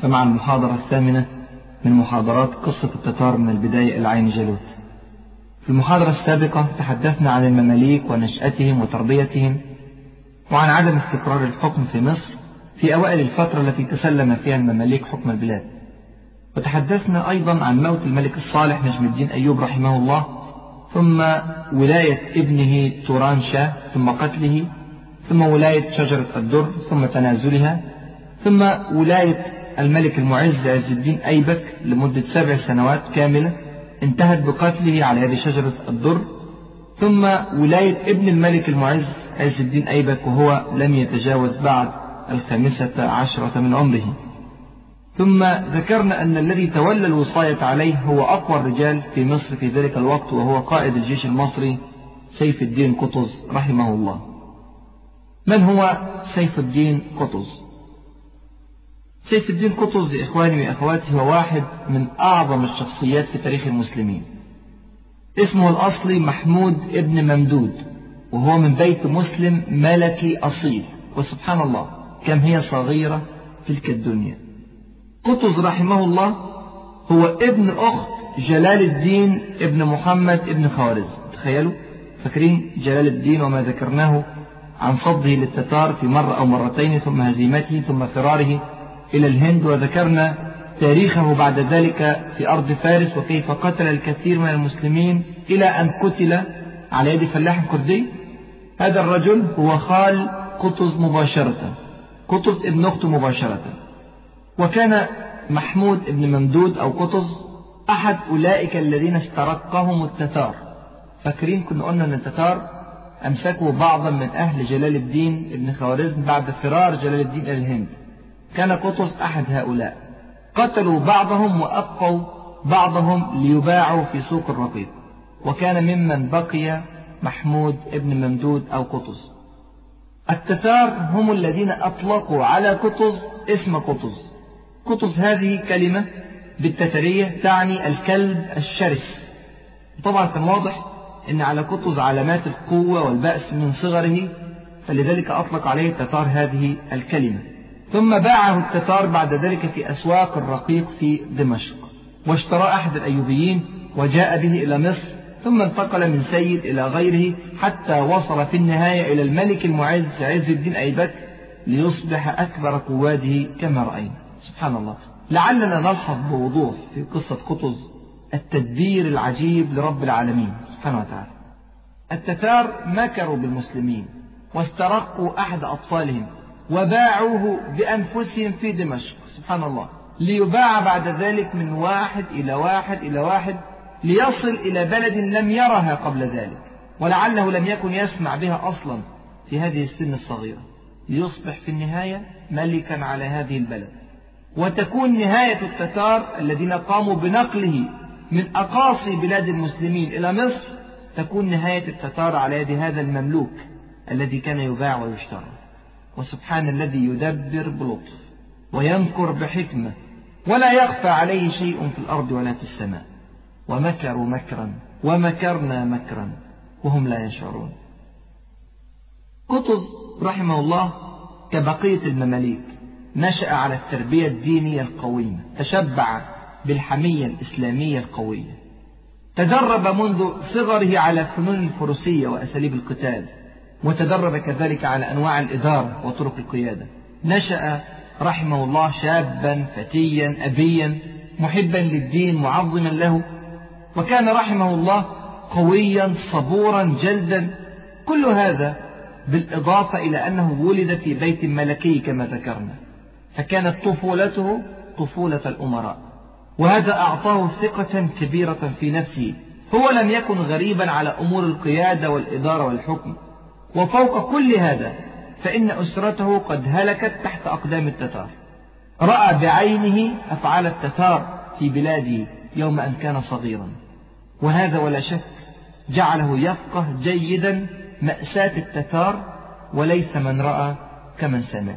فمع المحاضرة الثامنة من محاضرات قصة التتار من البداية إلى عين جالوت. في المحاضرة السابقة تحدثنا عن المماليك ونشأتهم وتربيتهم وعن عدم استقرار الحكم في مصر في أوائل الفترة التي تسلم فيها المماليك حكم البلاد. وتحدثنا أيضا عن موت الملك الصالح نجم الدين أيوب رحمه الله ثم ولاية ابنه توران شاه ثم قتله ثم ولاية شجرة الدر ثم تنازلها ثم ولاية الملك المعز عز الدين أيبك لمدة سبع سنوات كاملة انتهت بقتله على يد شجرة الدر ثم ولاية ابن الملك المعز عز الدين أيبك وهو لم يتجاوز بعد الخامسة عشرة من عمره. ثم ذكرنا أن الذي تولى الوصاية عليه هو أقوى الرجال في مصر في ذلك الوقت وهو قائد الجيش المصري سيف الدين قطز رحمه الله. من هو سيف الدين قطز؟ سيف الدين قطز إخواني وأخواتي هو واحد من أعظم الشخصيات في تاريخ المسلمين. اسمه الأصلي محمود ابن ممدود وهو من بيت مسلم ملكي أصيل. وسبحان الله كم هي صغيرة تلك الدنيا. قطز رحمه الله هو ابن أخت جلال الدين ابن محمد ابن خوارزم تخيلوا فاكرين جلال الدين وما ذكرناه عن صده للتتار في مرة أو مرتين ثم هزيمته ثم فراره إلى الهند وذكرنا تاريخه بعد ذلك في أرض فارس وكيف قتل الكثير من المسلمين إلى أن قتل على يد فلاح كردي. هذا الرجل هو خال قطز مباشرة قطز ابن أخته مباشرة. وكان محمود ابن ممدود أو قطز أحد أولئك الذين استرقهم التتار. فاكرين كنا قلنا أن التتار أمسكوا بعضا من أهل جلال الدين ابن خوارزم بعد فرار جلال الدين إلى الهند. كان قطز أحد هؤلاء. قتلوا بعضهم وأبقوا بعضهم ليباعوا في سوق الرقيق. وكان ممن بقي محمود ابن ممدود أو قطز. التتار هم الذين أطلقوا على قطز اسم قطز. قطز هذه كلمة بالتترية تعني الكلب الشرس. طبعا كان واضح أن على قطز علامات القوة والبأس من صغره فلذلك أطلق عليه التتار هذه الكلمة. ثم باعه التتار بعد ذلك في أسواق الرقيق في دمشق واشترى أحد الأيوبيين وجاء به إلى مصر ثم انتقل من سيد إلى غيره حتى وصل في النهاية إلى الملك المعز عز الدين أيبك ليصبح أكبر قواده كما رأينا. سبحان الله. لعلنا نلحظ بوضوح في قصة قطز التدبير العجيب لرب العالمين سبحانه وتعالى. التتار مكروا بالمسلمين واسترقوا أحد أطفالهم. وباعوه بأنفسهم في دمشق. سبحان الله. ليباع بعد ذلك من واحد إلى واحد إلى واحد ليصل إلى بلد لم يرها قبل ذلك ولعله لم يكن يسمع بها أصلا في هذه السن الصغيرة. ليصبح في النهاية ملكا على هذه البلد. وتكون نهاية التتار الذين قاموا بنقله من أقاصي بلاد المسلمين إلى مصر تكون نهاية التتار على يد هذا المملوك الذي كان يباع ويشترى. وسبحان الذي يدبر بلطف وينكر بحكمة ولا يخفى عليه شيء في الأرض ولا في السماء. ومكروا مكرا ومكرنا مكرا وهم لا يشعرون. قطز رحمه الله كبقية المماليك نشأ على التربية الدينية القويمة تشبع بالحمية الإسلامية القوية. تدرب منذ صغره على فنون الفروسية وأساليب القتال وتدرب كذلك على أنواع الإدارة وطرق القيادة. نشأ رحمه الله شابا فتيا أبيا محبا للدين معظما له. وكان رحمه الله قويا صبورا جلدا. كل هذا بالإضافة إلى أنه ولد في بيت ملكي كما ذكرنا. فكانت طفولته طفولة الأمراء. وهذا أعطاه ثقة كبيرة في نفسه. هو لم يكن غريبا على أمور القيادة والإدارة والحكم. وفوق كل هذا فإن أسرته قد هلكت تحت أقدام التتار. رأى بعينه أفعال التتار في بلاده يوم أن كان صغيرا. وهذا ولا شك جعله يفقه جيدا مأساة التتار وليس من رأى كمن سمع.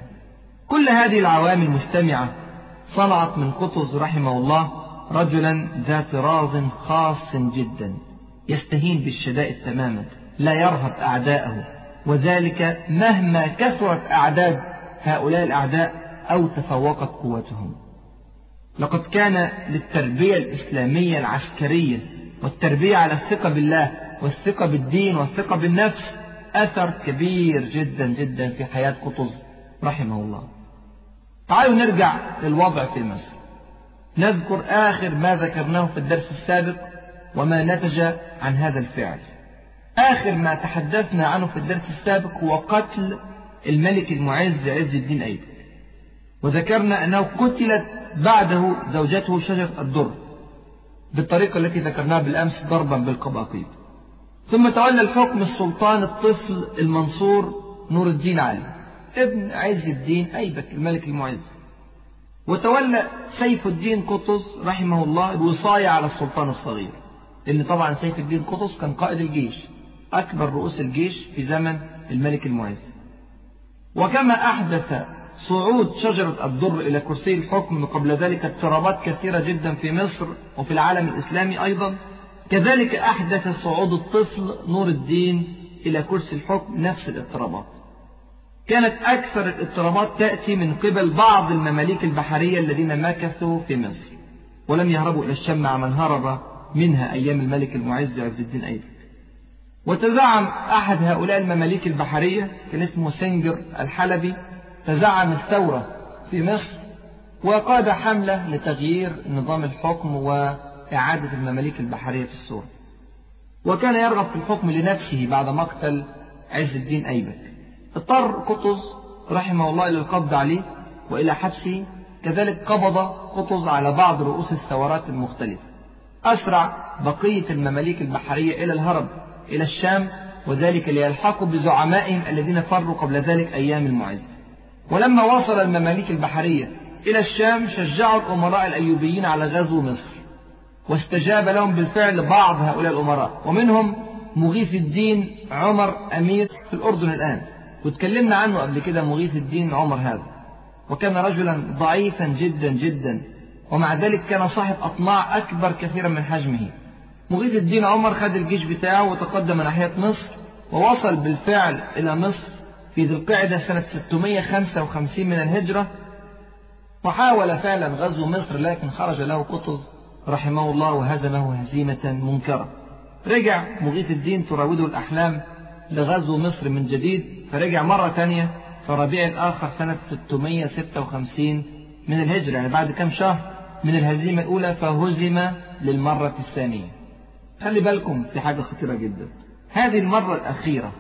كل هذه العوامل مجتمعة صنعت من قطز رحمه الله رجلا ذا طراز خاص جدا يستهين بالشدائد تماما لا يرهب أعداءه. وذلك مهما كثرت أعداد هؤلاء الأعداء أو تفوقت قوتهم. لقد كان للتربية الإسلامية العسكرية والتربية على الثقة بالله والثقة بالدين والثقة بالنفس أثر كبير جدا جدا في حياة قطز رحمه الله. تعالوا نرجع للوضع في مصر. نذكر آخر ما ذكرناه في الدرس السابق وما نتج عن هذا الفعل. آخر ما تحدثنا عنه في الدرس السابق هو قتل الملك المعز عز الدين أيبك وذكرنا أنه قتلت بعده زوجته شجرة الدر بالطريقة التي ذكرناها بالأمس ضربا بالقباقيب. ثم تولى الحكم السلطان الطفل المنصور نور الدين علي ابن عز الدين أيبك الملك المعز. وتولى سيف الدين قطز رحمه الله الوصاية على السلطان الصغير لأن طبعا سيف الدين قطز كان قائد الجيش. أكبر رؤوس الجيش في زمن الملك المعز. وكما أحدث صعود شجرة الدر إلى كرسي الحكم قبل ذلك اضطرابات كثيرة جدا في مصر وفي العالم الإسلامي أيضا. كذلك أحدث صعود الطفل نور الدين إلى كرسي الحكم نفس الاضطرابات. كانت أكثر الاضطرابات تأتي من قبل بعض المماليك البحرية الذين مكثوا في مصر ولم يهربوا إلى الشام مع من هرب منها أيام الملك المعز عز الدين أيبك وتزعم أحد هؤلاء المماليك البحرية كان اسمه سنجر الحلبي تزعم الثورة في مصر وقاد حملة لتغيير نظام الحكم وإعادة المماليك البحرية في السور. وكان يرغب في الحكم لنفسه بعد مقتل عز الدين أيبك. اضطر قطز رحمه الله إلى القبض عليه وإلى حبسه كذلك قبض قطز على بعض رؤوس الثورات المختلفة. أسرع بقية المماليك البحرية إلى الهرب. إلى الشام وذلك ليلحقوا بزعمائهم الذين فروا قبل ذلك أيام المعز. ولما وصل المماليك البحرية إلى الشام شجعوا الأمراء الأيوبيين على غزو مصر. واستجاب لهم بالفعل بعض هؤلاء الأمراء ومنهم مغيث الدين عمر أمير في الأردن الآن. وتكلمنا عنه قبل كده مغيث الدين عمر هذا. وكان رجلا ضعيفا جدا جدا ومع ذلك كان صاحب أطماع أكبر كثيرا من حجمه. مغيث الدين عمر خد الجيش بتاعه وتقدم ناحية مصر ووصل بالفعل إلى مصر في ذي القعدة سنة 655 من الهجرة. وحاول فعلا غزو مصر لكن خرج له قطز رحمه الله وهزمه هزيمة منكرة. رجع مغيث الدين تراوده الأحلام لغزو مصر من جديد فرجع مرة ثانية في ربيع الآخر سنة 656 من الهجرة يعني بعد كم شهر من الهزيمة الأولى فهزم للمرة الثانية. خلي بالكم في حاجة خطيرة جدا. هذه المرة الأخيرة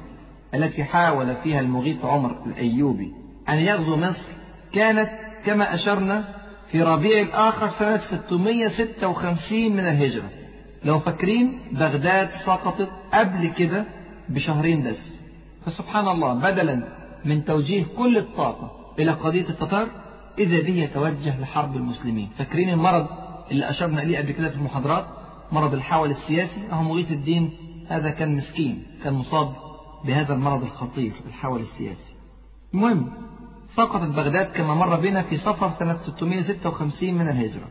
التي حاول فيها المغيث عمر الأيوبي أن يغزو مصر كانت كما أشرنا في ربيع الآخر سنة 656 من الهجرة. لو فاكرين بغداد سقطت قبل كده بشهرين بس. فسبحان الله بدلا من توجيه كل الطاقة إلى قضية التتار إذا به يتوجه لحرب المسلمين. فاكرين المرض اللي أشرنا إليه قبل كده في المحاضرات؟ مرض الحول السياسي أهو مغيث الدين هذا كان مسكين كان مصاب بهذا المرض الخطير الحول السياسي. المهم سقطت بغداد كما مر بنا في صفر سنة 656 من الهجرة.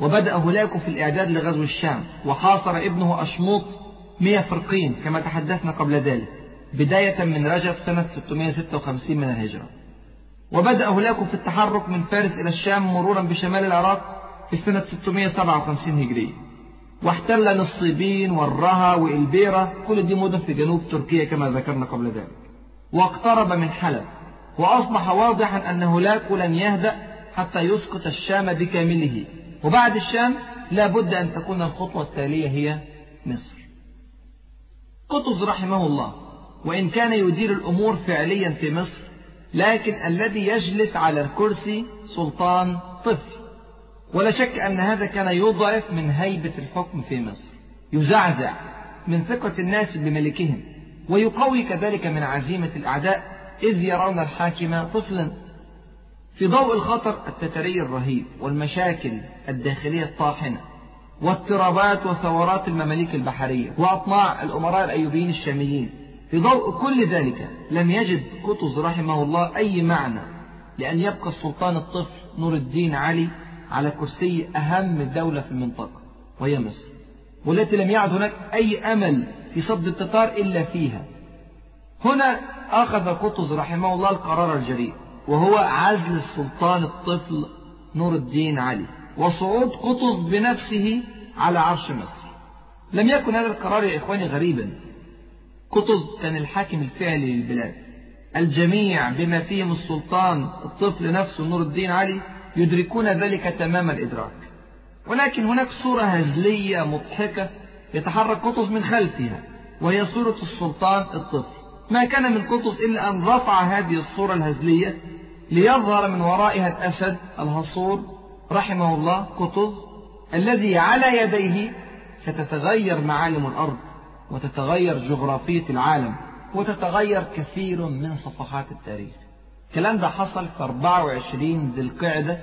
وبدأ هولاكو في الإعداد لغزو الشام وحاصر ابنه أشموط مئة فرقين كما تحدثنا قبل ذلك بداية من رجب سنة 656 من الهجرة. وبدأ هولاكو في التحرك من فارس إلى الشام مرورا بشمال العراق في سنة 657 هجرية واحتل نصيبين والرها وإلبيرة. كل دي مدن في جنوب تركيا كما ذكرنا قبل ذلك. واقترب من حلب. وأصبح واضحا أن هولاكو لن يهدأ حتى يسقط الشام بكامله. وبعد الشام لا بد أن تكون الخطوة التالية هي مصر. قطز رحمه الله. وإن كان يدير الأمور فعليا في مصر لكن الذي يجلس على الكرسي سلطان طفل. ولا شك أن هذا كان يضعف من هيبة الحكم في مصر. يزعزع من ثقة الناس بملكهم ويقوي كذلك من عزيمة الأعداء إذ يرون الحاكم طفلا. في ضوء الخطر التتري الرهيب والمشاكل الداخلية الطاحنة واضطرابات وثورات المماليك البحرية وأطماع الأمراء الأيوبيين الشاميين. في ضوء كل ذلك لم يجد قطز رحمه الله أي معنى لأن يبقى السلطان الطفل نور الدين علي على كرسي أهم دولة في المنطقة وهي مصر والتي لم يعد هناك أي أمل في صد التتار إلا فيها. هنا أخذ قطز رحمه الله القرار الجريء وهو عزل السلطان الطفل نور الدين علي وصعود قطز بنفسه على عرش مصر. لم يكن هذا القرار يا إخواني غريبا. قطز كان الحاكم الفعلي للبلاد. الجميع بما فيهم السلطان الطفل نفسه نور الدين علي يدركون ذلك تمام الإدراك. ولكن هناك صورة هزلية مضحكة يتحرك قطز من خلفها وهي صورة السلطان الطفل. ما كان من قطز إلا أن رفع هذه الصورة الهزلية ليظهر من ورائها الأسد الهصور رحمه الله قطز الذي على يديه ستتغير معالم الأرض وتتغير جغرافية العالم وتتغير كثير من صفحات التاريخ. الكلام ده حصل في 24 ذي القعدة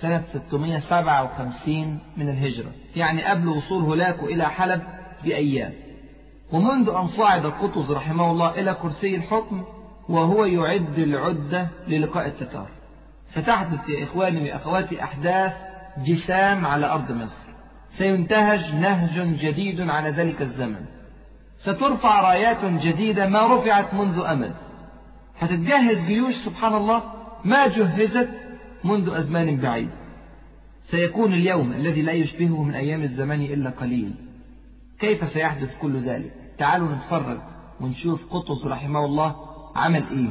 سنة 657 من الهجرة يعني قبل وصول هولاكو إلى حلب بأيام. ومنذ أن صعد قطز رحمه الله إلى كرسي الحكم وهو يعد العدة للقاء التتار. ستحدث يا إخواني وأخواتي أحداث جسام على أرض مصر. سينتهج نهج جديد على ذلك الزمن. سترفع رايات جديدة ما رفعت منذ أمد. هتتجهز جيوش سبحان الله ما جهزت منذ أزمان بعيد. سيكون اليوم الذي لا يشبهه من أيام الزمان إلا قليل. كيف سيحدث كل ذلك؟ تعالوا نتفرج ونشوف قطز رحمه الله عمل إيه.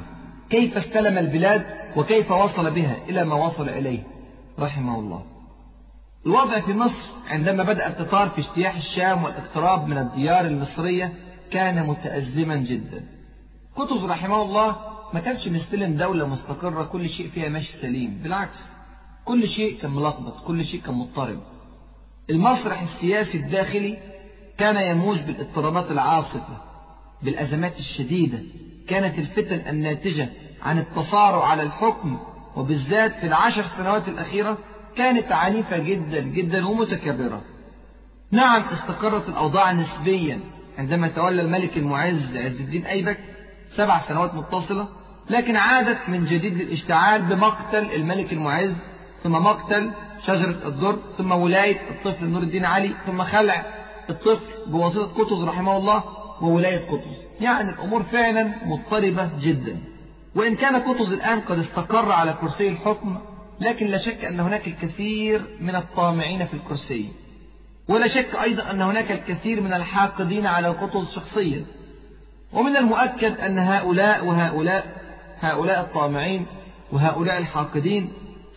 كيف استلم البلاد وكيف وصل بها إلى ما وصل إليه؟ رحمه الله. الوضع في مصر عندما بدأ التتار في اجتياح الشام والاقتراب من الديار المصرية كان متأزما جدا. قطز رحمه الله ما كانش مستلم دولة مستقرة كل شيء فيها ماشي سليم. بالعكس كل شيء كان ملخبط كل شيء كان مضطرب. المسرح السياسي الداخلي كان يموج بالاضطرابات العاصفة بالأزمات الشديدة. كانت الفتن الناتجة عن التصارع على الحكم وبالذات في العشر سنوات الأخيرة كانت عنيفة جدا جدا ومتكبرة نعم استقرت الأوضاع نسبيا. عندما تولى الملك المعز عز الدين أيبك سبع سنوات متصلة لكن عادت من جديد للاشتعال بمقتل الملك المعز ثم مقتل شجرة الدر ثم ولاية الطفل نور الدين علي ثم خلع الطفل بواسطة قطز رحمه الله وولاية قطز. يعني الأمور فعلا مضطربة جدا. وإن كان قطز الآن قد استقر على كرسي الحكم لكن لا شك أن هناك الكثير من الطامعين في الكرسي. ولا شك أيضا أن هناك الكثير من الحاقدين على قطز شخصيا. ومن المؤكد أن هؤلاء وهؤلاء هؤلاء الطامعين وهؤلاء الحاقدين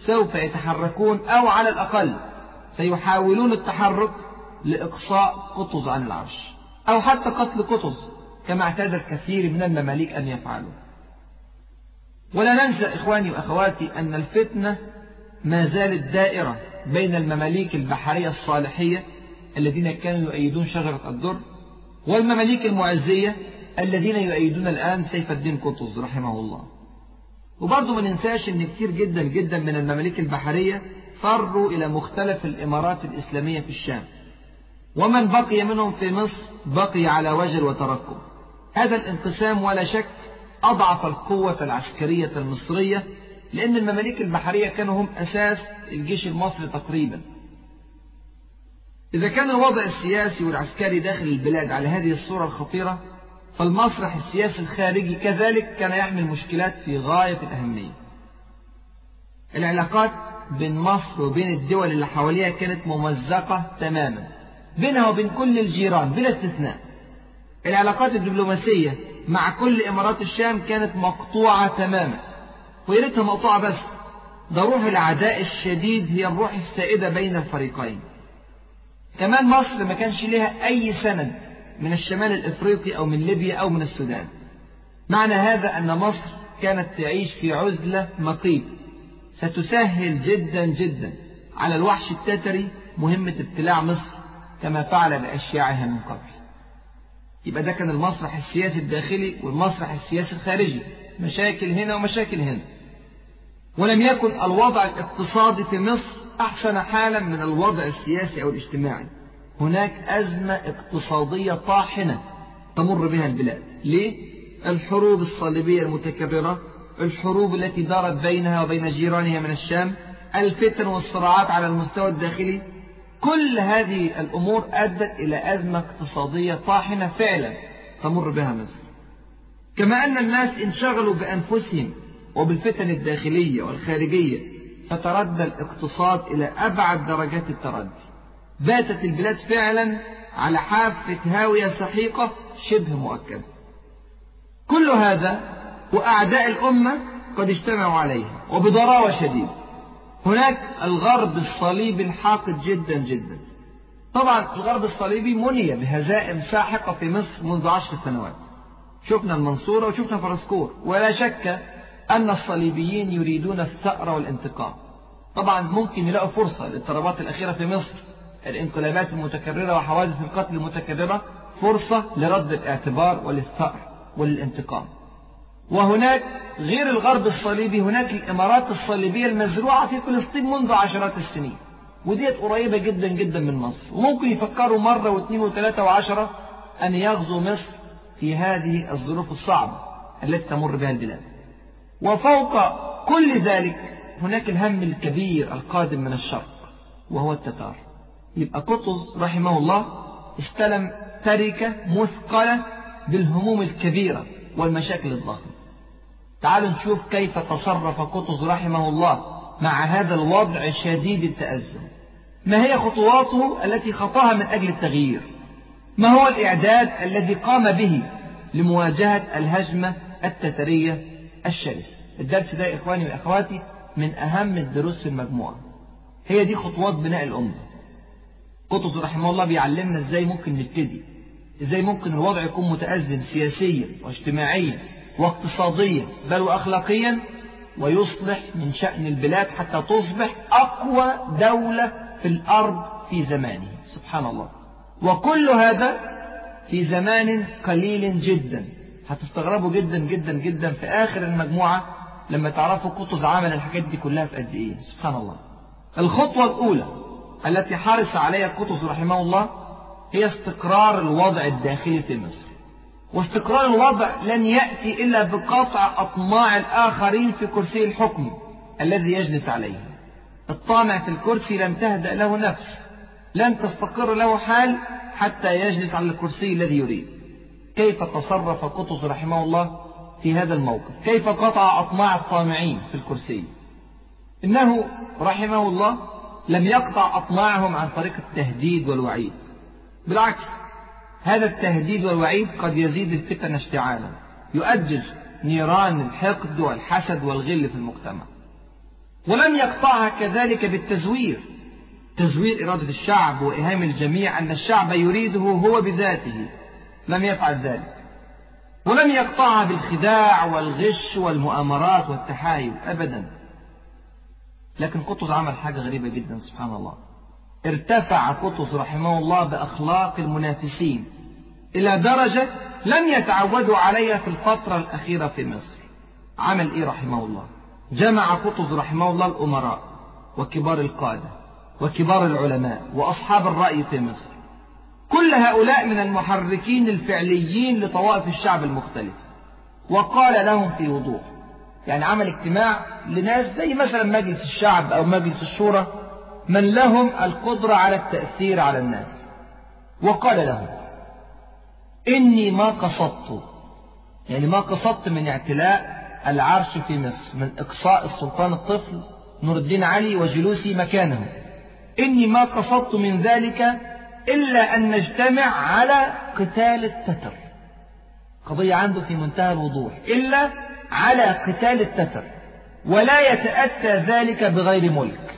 سوف يتحركون أو على الأقل سيحاولون التحرك لإقصاء قطز عن العرش أو حتى قتل قطز كما اعتاد الكثير من المماليك أن يفعلوا. ولا ننسى إخواني وأخواتي أن الفتنة ما زالت دائرة بين المماليك البحرية الصالحية الذين كانوا يؤيدون شجرة الدر والمماليك المعزية الذين يؤيدون الآن سيف الدين قطز رحمه الله. وبرضه ما ننساش إن كتير جدا جدا من المماليك البحرية فروا إلى مختلف الإمارات الإسلامية في الشام. ومن بقي منهم في مصر بقي على وجل وترقب هذا الانقسام ولا شك أضعف القوة العسكرية المصرية لأن المماليك البحرية كانوا هم أساس الجيش المصري تقريبا. إذا كان الوضع السياسي والعسكري داخل البلاد على هذه الصورة الخطيرة فالمسرح السياسي الخارجي كذلك كان يحمل مشكلات في غاية الأهمية. العلاقات بين مصر وبين الدول اللي حواليها كانت ممزقة تماما بينها وبين كل الجيران بلا استثناء. العلاقات الدبلوماسية مع كل إمارات الشام كانت مقطوعة تماما ويا ريتها مقطوعة بس. ده روح العداء الشديد هي الروح السائدة بين الفريقين. كمان مصر ما كانش لها أي سند من الشمال الإفريقي أو من ليبيا أو من السودان. معنى هذا أن مصر كانت تعيش في عزلة مقيت ستسهل جدا جدا على الوحش التتري مهمة ابتلاع مصر كما فعل بأشياعها من قبل. يبقى ده كان المسرح السياسي الداخلي والمسرح السياسي الخارجي. مشاكل هنا ومشاكل هنا. ولم يكن الوضع الاقتصادي في مصر أحسن حالا من الوضع السياسي أو الاجتماعي. هناك أزمة اقتصادية طاحنة تمر بها البلاد. ليه؟ الحروب الصليبية المتكررة الحروب التي دارت بينها وبين جيرانها من الشام الفتن والصراعات على المستوى الداخلي. كل هذه الأمور أدت إلى أزمة اقتصادية طاحنة فعلا تمر بها مصر. كما أن الناس انشغلوا بأنفسهم وبالفتن الداخلية والخارجية فتردى الاقتصاد إلى أبعد درجات التردي. باتت البلاد فعلا على حافة هاوية سحيقة شبه مؤكدة. كل هذا وأعداء الأمة قد اجتمعوا عليها وبضراوة شديدة. هناك الغرب الصليبي الحاقد جدا جدا. طبعا الغرب الصليبي مني بهزائم ساحقة في مصر منذ عشر سنوات. شفنا المنصورة وشفنا فرسكور ولا شك أن الصليبيين يريدون الثأر والانتقام. طبعا ممكن يلاقوا فرصة للاضطرابات الأخيرة في مصر. الانقلابات المتكررة وحوادث القتل المتكررة فرصة لرد الاعتبار وللثأر وللانتقام وهناك غير الغرب الصليبي هناك الإمارات الصليبية المزروعة في فلسطين منذ عشرات السنين وديت قريبة جدا جدا من مصر وممكن يفكروا مرة واثنين وثلاثة وعشرة أن يغزوا مصر في هذه الظروف الصعبة التي تمر بها البلاد. وفوق كل ذلك هناك الهم الكبير القادم من الشرق وهو التتار. يبقى قطز رحمه الله استلم تركة مثقلة بالهموم الكبيرة والمشاكل الضخمة. تعالوا نشوف كيف تصرف قطز رحمه الله مع هذا الوضع شديد التأزم. ما هي خطواته التي خطاها من أجل التغيير؟ ما هو الإعداد الذي قام به لمواجهة الهجمة التترية الشرسة الدرس ده إخواني وأخواتي من أهم الدروس في المجموعة. هي دي خطوات بناء الأمة. قطز رحمه الله بيعلمنا إزاي ممكن نبتدي إزاي ممكن الوضع يكون متأزم سياسيا واجتماعيا واقتصاديا بل وأخلاقيا ويصلح من شأن البلاد حتى تصبح أقوى دولة في الأرض في زمانه. سبحان الله. وكل هذا في زمان قليل جدا. هتستغربوا جدا جدا جدا في آخر المجموعة لما تعرفوا قطز عمل الحاجات دي كلها في قد إيه. سبحان الله. الخطوة الأولى التي حرص عليها قطز رحمه الله هي استقرار الوضع الداخلي في مصر. واستقرار الوضع لن يأتي إلا بقطع أطماع الآخرين في كرسي الحكم الذي يجلس عليه. الطامع في الكرسي لن تهدأ له نفس لن تستقر له حال حتى يجلس على الكرسي الذي يريد. كيف تصرف قطز رحمه الله في هذا الموقف؟ كيف قطع أطماع الطامعين في الكرسي؟ إنه رحمه الله لم يقطع أطماعهم عن طريق التهديد والوعيد. بالعكس هذا التهديد والوعيد قد يزيد الفتن اشتعالا يؤجج نيران الحقد والحسد والغل في المجتمع. ولم يقطعها كذلك بالتزوير. تزوير إرادة الشعب وإيهام الجميع أن الشعب يريده هو بذاته. لم يفعل ذلك. ولم يقطعها بالخداع والغش والمؤامرات والتحايل أبدا. لكن قطز عمل حاجة غريبة جدا سبحان الله. ارتفع قطز رحمه الله بأخلاق المنافسين إلى درجة لم يتعودوا عليها في الفترة الأخيرة في مصر. عمل إيه رحمه الله؟ جمع قطز رحمه الله الأمراء وكبار القادة وكبار العلماء وأصحاب الرأي في مصر. كل هؤلاء من المحركين الفعليين لطوائف الشعب المختلفة وقال لهم في وضوح يعني عمل اجتماع لناس زي مثلا مجلس الشعب أو مجلس الشورى من لهم القدرة على التأثير على الناس. وقال لهم إني ما قصدت يعني ما قصدت من اعتلاء العرش في مصر من إقصاء السلطان الطفل نور الدين علي وجلوسي مكانه. إني ما قصدت من ذلك إلا أن نجتمع على قتال التتر. قضية عنده في منتهى الوضوح. إلا على قتال التتر ولا يتأتى ذلك بغير ملك.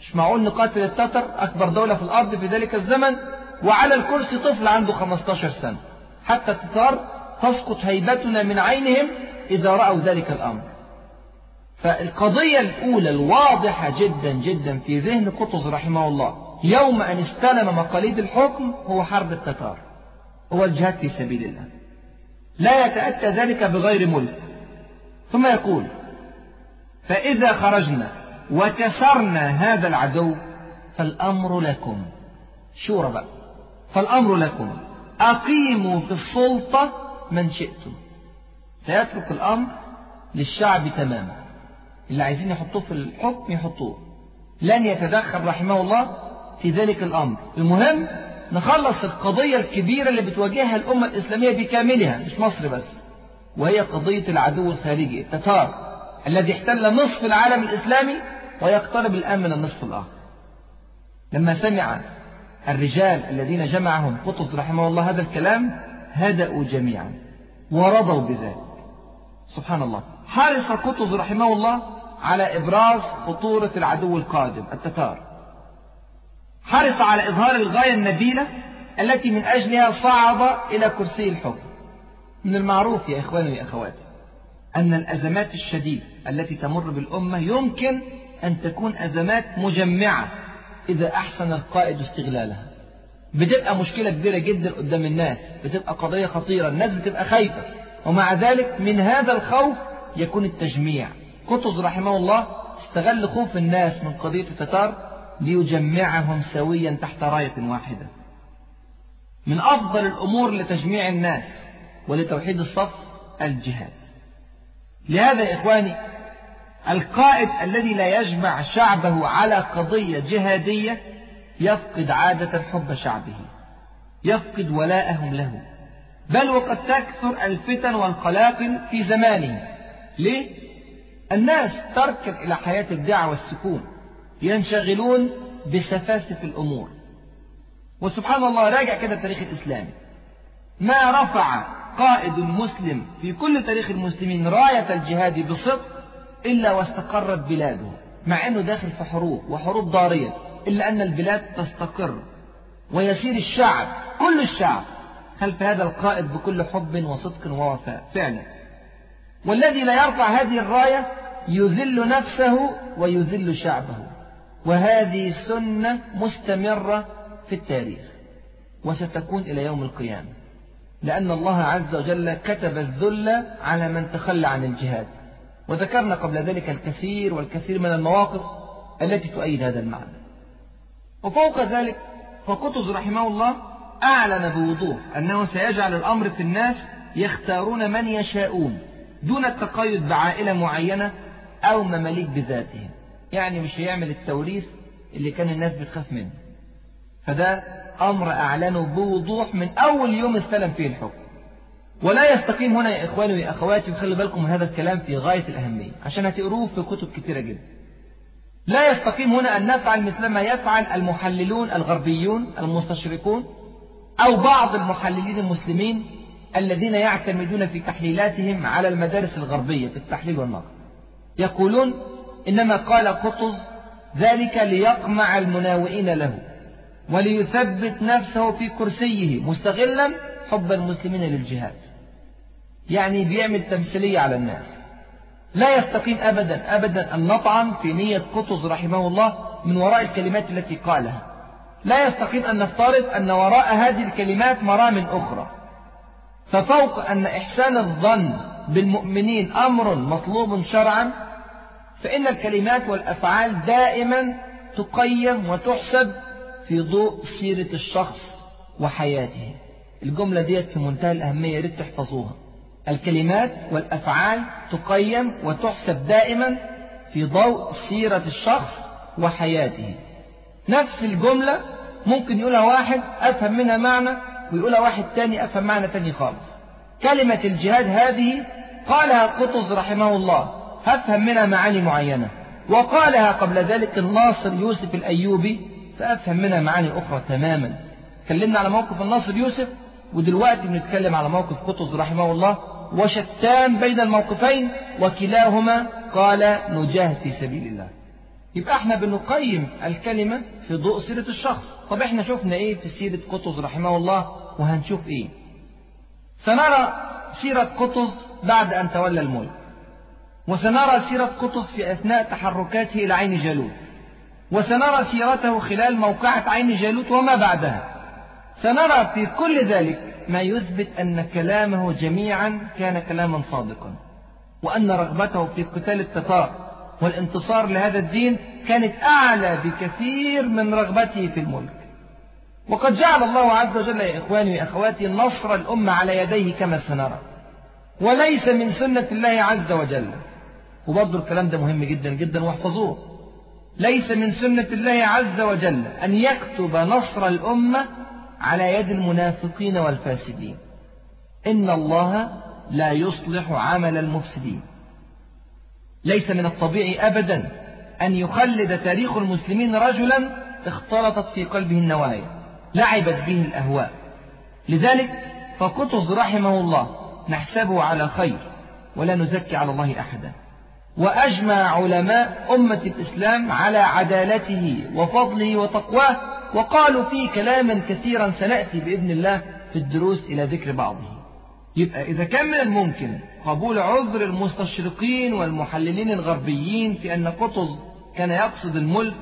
مش معقول نقاتل التتر أكبر دولة في الأرض في ذلك الزمن وعلى الكرسي طفل عنده 15 سنة. حتى التتار تسقط هيبتنا من عينهم إذا رأوا ذلك الأمر. فالقضية الأولى الواضحة جدا جدا في ذهن قطز رحمه الله يوم أن استلم مقاليد الحكم هو حرب التتار هو الجهاد في سبيل الله. لا يتأتى ذلك بغير ملك. ثم يقول فإذا خرجنا وكسرنا هذا العدو فالأمر لكم. شورى بقى فالأمر لكم. أقيموا في السلطة من شئتم. سيترك الأمر للشعب تماما. اللي عايزين يحطوه في الحكم يحطوه. لن يتدخل رحمه الله في ذلك الأمر. المهم نخلص القضية الكبيرة اللي بتواجهها الأمة الإسلامية بكاملها مش مصر بس. وهي قضية العدو الخارجي التتار الذي احتل نصف العالم الإسلامي ويقترب الآن من النصف الآخر. لما سمع الرجال الذين جمعهم قطز رحمه الله هذا الكلام هدأوا جميعا ورضوا بذلك. سبحان الله. حرص قطز رحمه الله على إبراز خطورة العدو القادم التتار. حرص على إظهار الغاية النبيلة التي من أجلها صعد إلى كرسي الحكم. من المعروف يا إخواني ويا أخواتي أن الأزمات الشديدة التي تمر بالأمة يمكن أن تكون أزمات مجمعة إذا أحسن القائد استغلالها. بتبقى مشكلة كبيرة جدا قدام الناس بتبقى قضية خطيرة الناس بتبقى خايفة. ومع ذلك من هذا الخوف يكون التجميع. قطز رحمه الله استغل خوف الناس من قضية التتار ليجمعهم سويا تحت راية واحدة. من أفضل الأمور لتجميع الناس ولتوحيد الصف الجهاد. لهذا يا إخواني القائد الذي لا يجمع شعبه على قضية جهادية يفقد عادة حب شعبه يفقد ولاءهم له. بل وقد تكثر الفتن والقلاقل في زمانه. ليه؟ الناس تركن إلى حياة الدعوة والسكون ينشغلون بسفاسف الأمور. وسبحان الله راجع كده التاريخ الإسلامي ما رفع قائد مسلم في كل تاريخ المسلمين راية الجهاد بصدق إلا واستقرت بلاده مع أنه داخل في حروب وحروب ضارية إلا أن البلاد تستقر. ويسير الشعب كل الشعب خلف هذا القائد بكل حب وصدق ووفاء فعلا. والذي لا يرفع هذه الراية يذل نفسه ويذل شعبه. وهذه سنة مستمرة في التاريخ وستكون إلى يوم القيامة. لأن الله عز وجل كتب الذل على من تخلى عن الجهاد. وذكرنا قبل ذلك الكثير والكثير من المواقف التي تؤيد هذا المعنى. وفوق ذلك فقطز رحمه الله أعلن بوضوح أنه سيجعل الأمر في الناس يختارون من يشاءون دون التقيد بعائلة معينة أو مماليك بذاتهم. يعني مش هيعمل التوريث اللي كان الناس بتخاف منه. فده أمر أعلنه بوضوح من أول يوم استلم فيه الحكم. ولا يستقيم هنا يا إخواني ويا أخواتي وخلي بالكم هذا الكلام في غاية الأهمية عشان هتقروه في كتب كثيرة جدا. لا يستقيم هنا أن نفعل مثل ما يفعل المحللون الغربيون المستشرقون أو بعض المحللين المسلمين الذين يعتمدون في تحليلاتهم على المدارس الغربية في التحليل والنقد. يقولون إنما قال قطز ذلك ليقمع المناوئين له. وليثبت نفسه في كرسيه مستغلا حب المسلمين للجهاد. يعني بيعمل تمثيلية على الناس. لا يستقيم أبدا أبدا أن نطعن في نية قطز رحمه الله من وراء الكلمات التي قالها. لا يستقيم أن نفترض أن وراء هذه الكلمات مرام أخرى. ففوق أن إحسان الظن بالمؤمنين أمر مطلوب شرعا فإن الكلمات والأفعال دائما تقيم وتحسب في ضوء سيرة الشخص وحياته. الجملة ديت في منتهى الأهمية يا ريت تحفظوها. الكلمات والأفعال تقيم وتحسب دائما في ضوء سيرة الشخص وحياته. نفس الجملة ممكن يقولها واحد أفهم منها معنى ويقولها واحد تاني أفهم معنى تاني خالص. كلمة الجهاد هذه قالها قطز رحمه الله أفهم منها معاني معينة. وقالها قبل ذلك الناصر يوسف الأيوبي فأفهم منها معاني أخرى تماما. تكلمنا على موقف الناصر يوسف ودلوقتي بنتكلم على موقف قطز رحمه الله. وشتان بين الموقفين وكلاهما قال نجاهد في سبيل الله. يبقى إحنا بنقيم الكلمة في ضوء سيرة الشخص. طب إحنا شفنا إيه في سيرة قطز رحمه الله؟ وهنشوف إيه. سنرى سيرة قطز بعد أن تولى الملك. وسنرى سيرة قطز في أثناء تحركاته إلى عين جالوت وسنرى سيرته خلال موقعة عين جالوت وما بعدها. سنرى في كل ذلك ما يثبت أن كلامه جميعا كان كلاما صادقا وأن رغبته في قتال التتار والانتصار لهذا الدين كانت أعلى بكثير من رغبته في الملك. وقد جعل الله عز وجل يا إخواني وأخواتي نصر الأمة على يديه كما سنرى. وليس من سنة الله عز وجل. وبرضه الكلام ده مهم جدا جدا واحفظوه. ليس من سنة الله عز وجل أن يكتب نصر الأمة على يد المنافقين والفاسدين. إن الله لا يصلح عمل المفسدين. ليس من الطبيعي أبدا أن يخلد تاريخ المسلمين رجلا اختلطت في قلبه النوايا لعبت به الأهواء. لذلك فقطز رحمه الله نحسبه على خير ولا نزكي على الله أحدا. وأجمع علماء أمة الإسلام على عدالته وفضله وتقواه وقالوا فيه كلاما كثيرا سنأتي بإذن الله في الدروس إلى ذكر بعضه يبقى إذا كان من الممكن قبول عذر المستشرقين والمحللين الغربيين في أن قطز كان يقصد الملك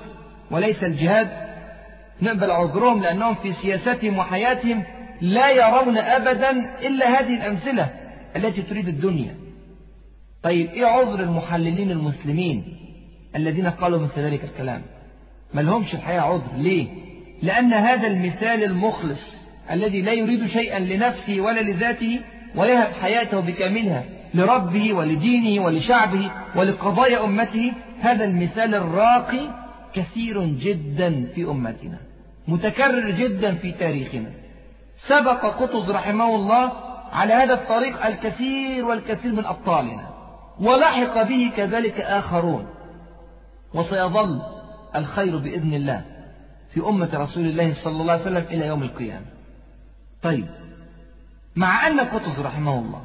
وليس الجهاد نقبل عذرهم لأنهم في سياستهم وحياتهم لا يرون أبدا إلا هذه الأمثلة التي تريد الدنيا. طيب إيه عذر المحللين المسلمين الذين قالوا مثل ذلك الكلام؟ ما لهمش الحقيقة عذر ليه؟ لأن هذا المثال المخلص الذي لا يريد شيئا لنفسه ولا لذاته ويهب حياته بكاملها لربه ولدينه ولشعبه ولقضايا أمته هذا المثال الراقي كثير جدا في أمتنا متكرر جدا في تاريخنا. سبق قطز رحمه الله على هذا الطريق الكثير والكثير من أبطالنا. ولحق به كذلك آخرون. وسيظل الخير بإذن الله في أمة رسول الله صلى الله عليه وسلم إلى يوم القيامة. طيب مع أن قطز رحمه الله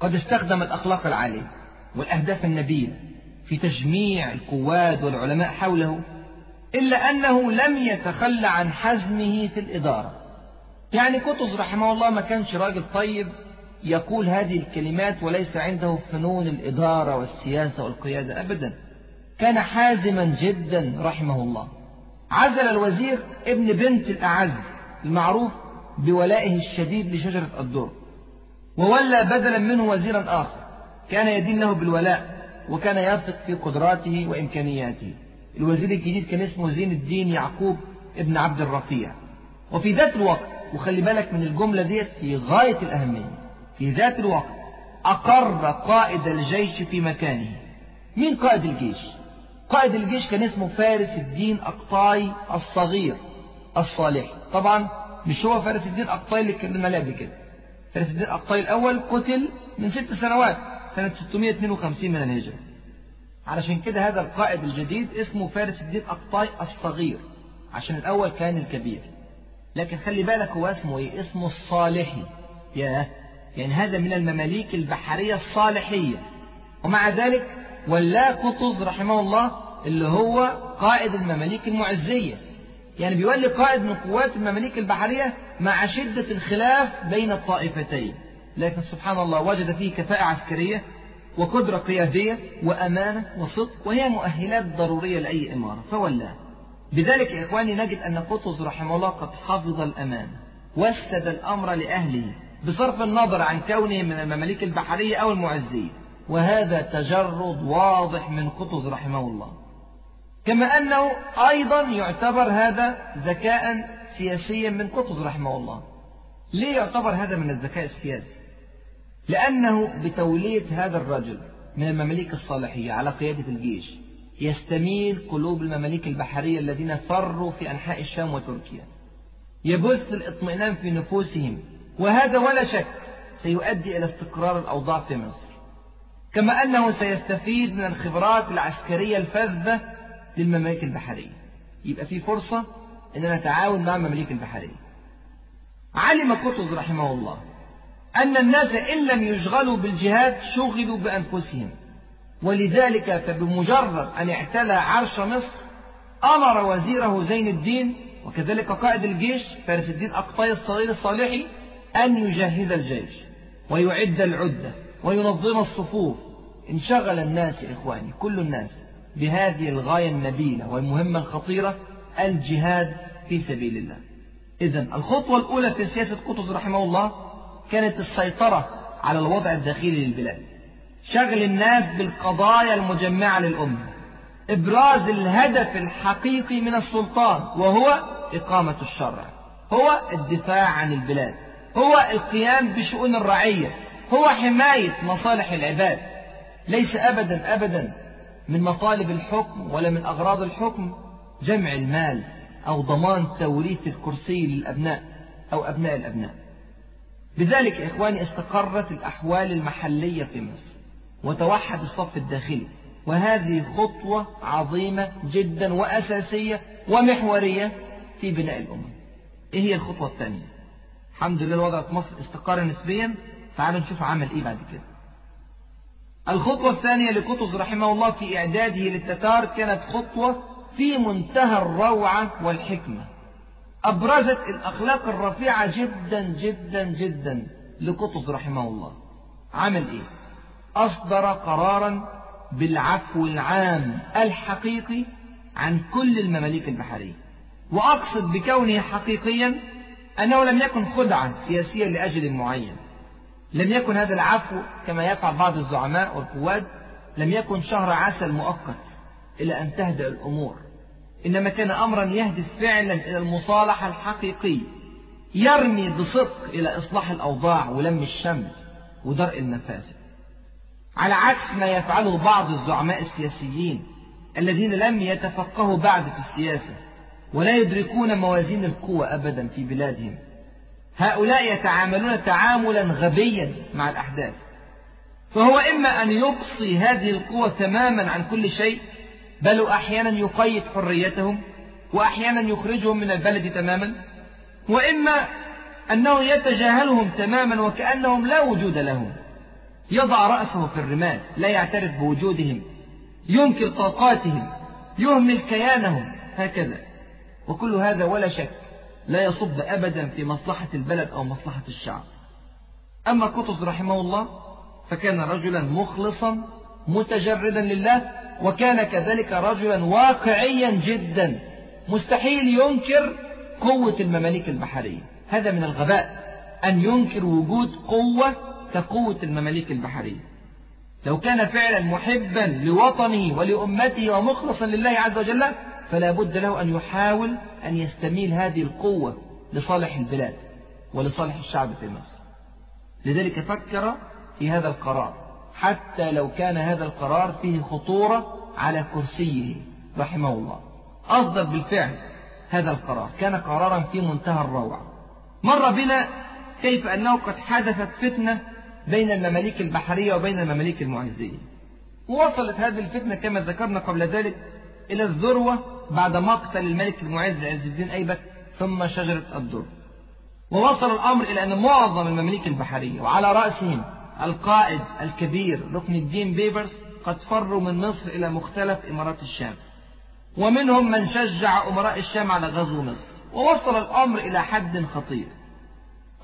قد استخدم الأخلاق العالية والأهداف النبيلة في تجميع القواد والعلماء حوله إلا أنه لم يتخلى عن حزمه في الإدارة. يعني قطز رحمه الله ما كانش راجل طيب يقول هذه الكلمات وليس عنده فنون الإدارة والسياسة والقيادة أبدا. كان حازما جدا رحمه الله. عزل الوزير ابن بنت الأعز المعروف بولائه الشديد لشجرة الدر وولى بدلا منه وزيرا آخر. كان يدين له بالولاء وكان يثق في قدراته وإمكانياته. الوزير الجديد كان اسمه زين الدين يعقوب ابن عبد الرفيع. وفي ذات الوقت وخلي بالك من الجملة ديت في غاية الأهمية في ذات الوقت أقر قائد الجيش في مكانه. مين قائد الجيش؟ قائد الجيش كان اسمه فارس الدين أقطاي الصغير الصالح. طبعا مش هو فارس الدين أقطاي اللي اتكلمنا عليه قبل كده فارس الدين أقطاي الأول قتل من ست سنوات سنة 652 من الهجرة. علشان كده هذا القائد الجديد اسمه فارس الدين أقطاي الصغير عشان الأول كان الكبير. لكن خلي بالك هو اسمه إيه؟ اسمه الصالحي. ياه! يعني هذا من المماليك البحرية الصالحية. ومع ذلك ولا قطز رحمه الله اللي هو قائد المماليك المعزية. يعني بيولي قائد من قوات المماليك البحرية مع شدة الخلاف بين الطائفتين. لكن سبحان الله وجد فيه كفاءة عسكرية وقدرة قيادية وأمانة وصدق وهي مؤهلات ضرورية لأي إمارة. فولاه بذلك يا إخواني نجد أن قطز رحمه الله قد حفظ الأمان وسد الأمر لأهله. بصرف النظر عن كونه من المماليك البحرية أو المعزية وهذا تجرد واضح من قطز رحمه الله. كما أنه أيضا يعتبر هذا ذكاء سياسيا من قطز رحمه الله. ليه يعتبر هذا من الذكاء السياسي؟ لأنه بتولية هذا الرجل من المماليك الصالحية على قيادة الجيش يستميل قلوب المماليك البحرية الذين فروا في أنحاء الشام وتركيا. يبث الإطمئنان في نفوسهم وهذا ولا شك سيؤدي إلى استقرار الأوضاع في مصر كما أنه سيستفيد من الخبرات العسكرية الفذة للمماليك البحرية. يبقى في فرصة أن نتعاون مع المماليك البحرية. علم قطز رحمه الله أن الناس إن لم يشغلوا بالجهاد شغلوا بأنفسهم ولذلك فبمجرد أن اعتلى عرش مصر أمر وزيره زين الدين وكذلك قائد الجيش فارس الدين أقطاي الصغير الصالحي أن يجهز الجيش ويعد العدة وينظم الصفوف. انشغل الناس يا إخواني كل الناس بهذه الغاية النبيلة والمهمة الخطيرة الجهاد في سبيل الله. إذا الخطوة الأولى في سياسة قطز رحمه الله كانت السيطرة على الوضع الداخلي للبلاد. شغل الناس بالقضايا المجمعة للأمة. إبراز الهدف الحقيقي من السلطان وهو إقامة الشرع هو الدفاع عن البلاد. هو القيام بشؤون الرعية هو حماية مصالح العباد. ليس أبدا أبدا من مطالب الحكم ولا من أغراض الحكم جمع المال أو ضمان توريث الكرسي للأبناء أو أبناء الأبناء. بذلك إخواني استقرت الأحوال المحلية في مصر وتوحد الصف الداخلي وهذه خطوة عظيمة جدا وأساسية ومحورية في بناء الأمة. إيه هي الخطوة الثانية؟ الحمد لله الوضع في مصر استقر نسبيا تعالوا نشوف عمل إيه بعد كده. الخطوة الثانية لقطز رحمه الله في إعداده للتتار كانت خطوة في منتهى الروعة والحكمة. أبرزت الأخلاق الرفيعة جدا جدا جدا لقطز رحمه الله. عمل إيه؟ أصدر قرارا بالعفو العام الحقيقي عن كل المماليك البحرية. وأقصد بكونه حقيقيا أنه لم يكن خدعة سياسية لأجل معين. لم يكن هذا العفو كما يفعل بعض الزعماء والقواد لم يكن شهر عسل مؤقت إلى أن تهدأ الأمور. إنما كان أمرا يهدف فعلا إلى المصالحة الحقيقية يرمي بصدق إلى إصلاح الأوضاع ولم الشمل ودرء المفاسد. على عكس ما يفعله بعض الزعماء السياسيين الذين لم يتفقهوا بعد في السياسة ولا يدركون موازين القوة أبدا في بلادهم. هؤلاء يتعاملون تعاملا غبيا مع الأحداث. فهو إما أن يقصي هذه القوة تماما عن كل شيء بل أحيانا يقيد حريتهم وأحيانا يخرجهم من البلد تماما وإما أنه يتجاهلهم تماما وكأنهم لا وجود لهم. يضع رأسه في الرمال لا يعترف بوجودهم ينكر طاقاتهم يهمل كيانهم هكذا. وكل هذا ولا شك لا يصب أبدا في مصلحة البلد أو مصلحة الشعب. أما قطز رحمه الله فكان رجلا مخلصا متجردا لله وكان كذلك رجلا واقعيا جدا. مستحيل ينكر قوة المماليك البحرية. هذا من الغباء أن ينكر وجود قوة كقوة المماليك البحرية. لو كان فعلا محبا لوطنه ولأمته ومخلصا لله عز وجل فلا بد له أن يحاول أن يستميل هذه القوة لصالح البلاد ولصالح الشعب في مصر. لذلك فكر في هذا القرار حتى لو كان هذا القرار فيه خطورة على كرسيه رحمه الله. أصدر بالفعل هذا القرار كان قرارا في منتهى الروعة. مر بنا كيف أنه قد حدثت فتنة بين المماليك البحرية وبين المماليك المعزية. ووصلت هذه الفتنة كما ذكرنا قبل ذلك إلى الذروة بعد مقتل الملك المعز عز الدين أيبك ثم شجرة الدر. ووصل الأمر إلى أن معظم المماليك البحرية وعلى رأسهم القائد الكبير ركن الدين بيبرس قد فروا من مصر إلى مختلف إمارات الشام. ومنهم من شجع أمراء الشام على غزو مصر. ووصل الأمر إلى حد خطير.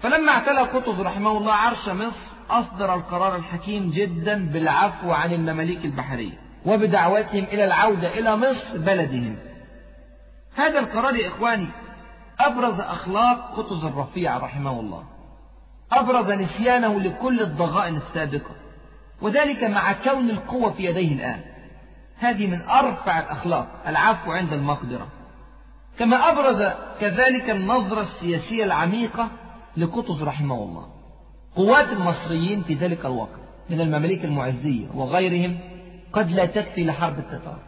فلما اعتلى قطز رحمه الله عرش مصر أصدر القرار الحكيم جدا بالعفو عن المماليك البحرية. وبدعوتهم إلى العودة إلى مصر بلدهم. هذا القرار يا إخواني أبرز أخلاق قطز الرفيع رحمه الله. أبرز نسيانه لكل الضغائن السابقة. وذلك مع كون القوة في يديه الآن. هذه من أرفع الأخلاق العفو عند المقدرة. كما أبرز كذلك النظرة السياسية العميقة لقطز رحمه الله. قوات المصريين في ذلك الوقت من المماليك المعزية وغيرهم قد لا تكفي لحرب التتار.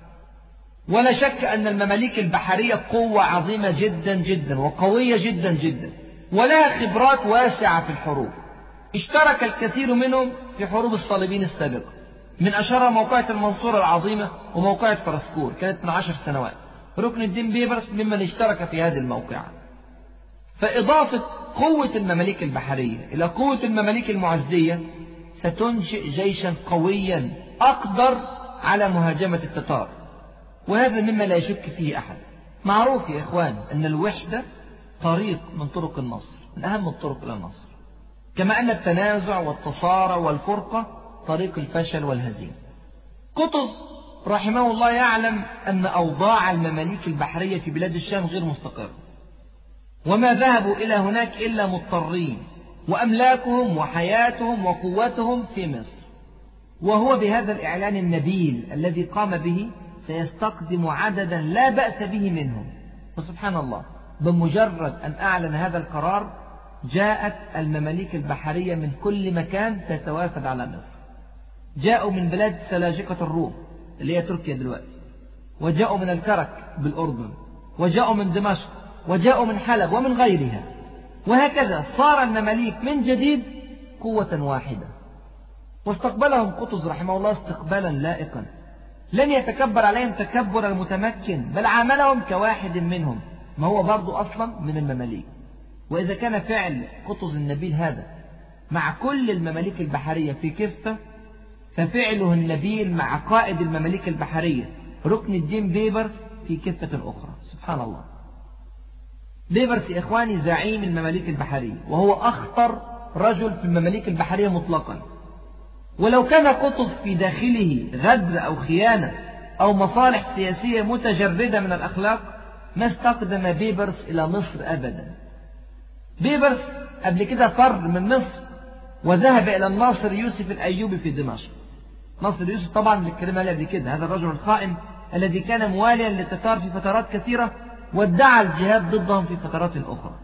ولا شك أن المماليك البحرية قوة عظيمة جدا جدا وقوية جدا جدا ولها خبرات واسعة في الحروب. اشترك الكثير منهم في حروب الصليبين السابقة من أشهرها موقعة المنصورة العظيمة وموقعة فرسكور كانت من عشر سنوات. ركن الدين بيبرس ممن اشترك في هذه الموقعة. فإضافة قوة المماليك البحرية إلى قوة المماليك المعزية ستنشئ جيشا قويا أقدر على مهاجمة التتار. وهذا مما لا يشك فيه أحد. معروف يا إخوان أن الوحدة طريق من طرق النصر من أهم الطرق إلى النصر. كما أن التنازع والتصارع والفرقة طريق الفشل والهزيمة. قطز رحمه الله يعلم أن أوضاع المماليك البحرية في بلاد الشام غير مستقرة. وما ذهبوا إلى هناك إلا مضطرين وأملاكهم وحياتهم وقوتهم في مصر. وهو بهذا الإعلان النبيل الذي قام به سيستقدم عددا لا بأس به منهم. فسبحان الله بمجرد أن أعلن هذا القرار جاءت المماليك البحرية من كل مكان تتوافد على مصر. جاءوا من بلاد سلاجقة الروم اللي هي تركيا دلوقتي. وجاءوا من الكرك بالأردن. وجاءوا من دمشق. وجاءوا من حلب ومن غيرها. وهكذا صار المماليك من جديد قوة واحدة. واستقبلهم قطز رحمه الله استقبالا لائقا. لن يتكبر عليهم تكبر المتمكن بل عاملهم كواحد منهم ما هو برضو أصلا من المماليك. وإذا كان فعل قطز النبيل هذا مع كل المماليك البحرية في كفة ففعله النبيل مع قائد المماليك البحرية ركن الدين بيبرس في كفة أخرى. سبحان الله. بيبرس يا إخواني زعيم المماليك البحرية وهو أخطر رجل في المماليك البحرية مطلقا. ولو كان قطز في داخله غدر أو خيانة أو مصالح سياسية متجردة من الأخلاق ما استقدم بيبرس إلى مصر أبدا. بيبرس قبل كده فر من مصر وذهب إلى الناصر يوسف الأيوبي في دمشق. ناصر يوسف طبعا اللي اتكلمنا عليه قبل كده هذا الرجل الخائن الذي كان مواليا للتتار في فترات كثيرة وادعى الجهاد ضدهم في فترات أخرى.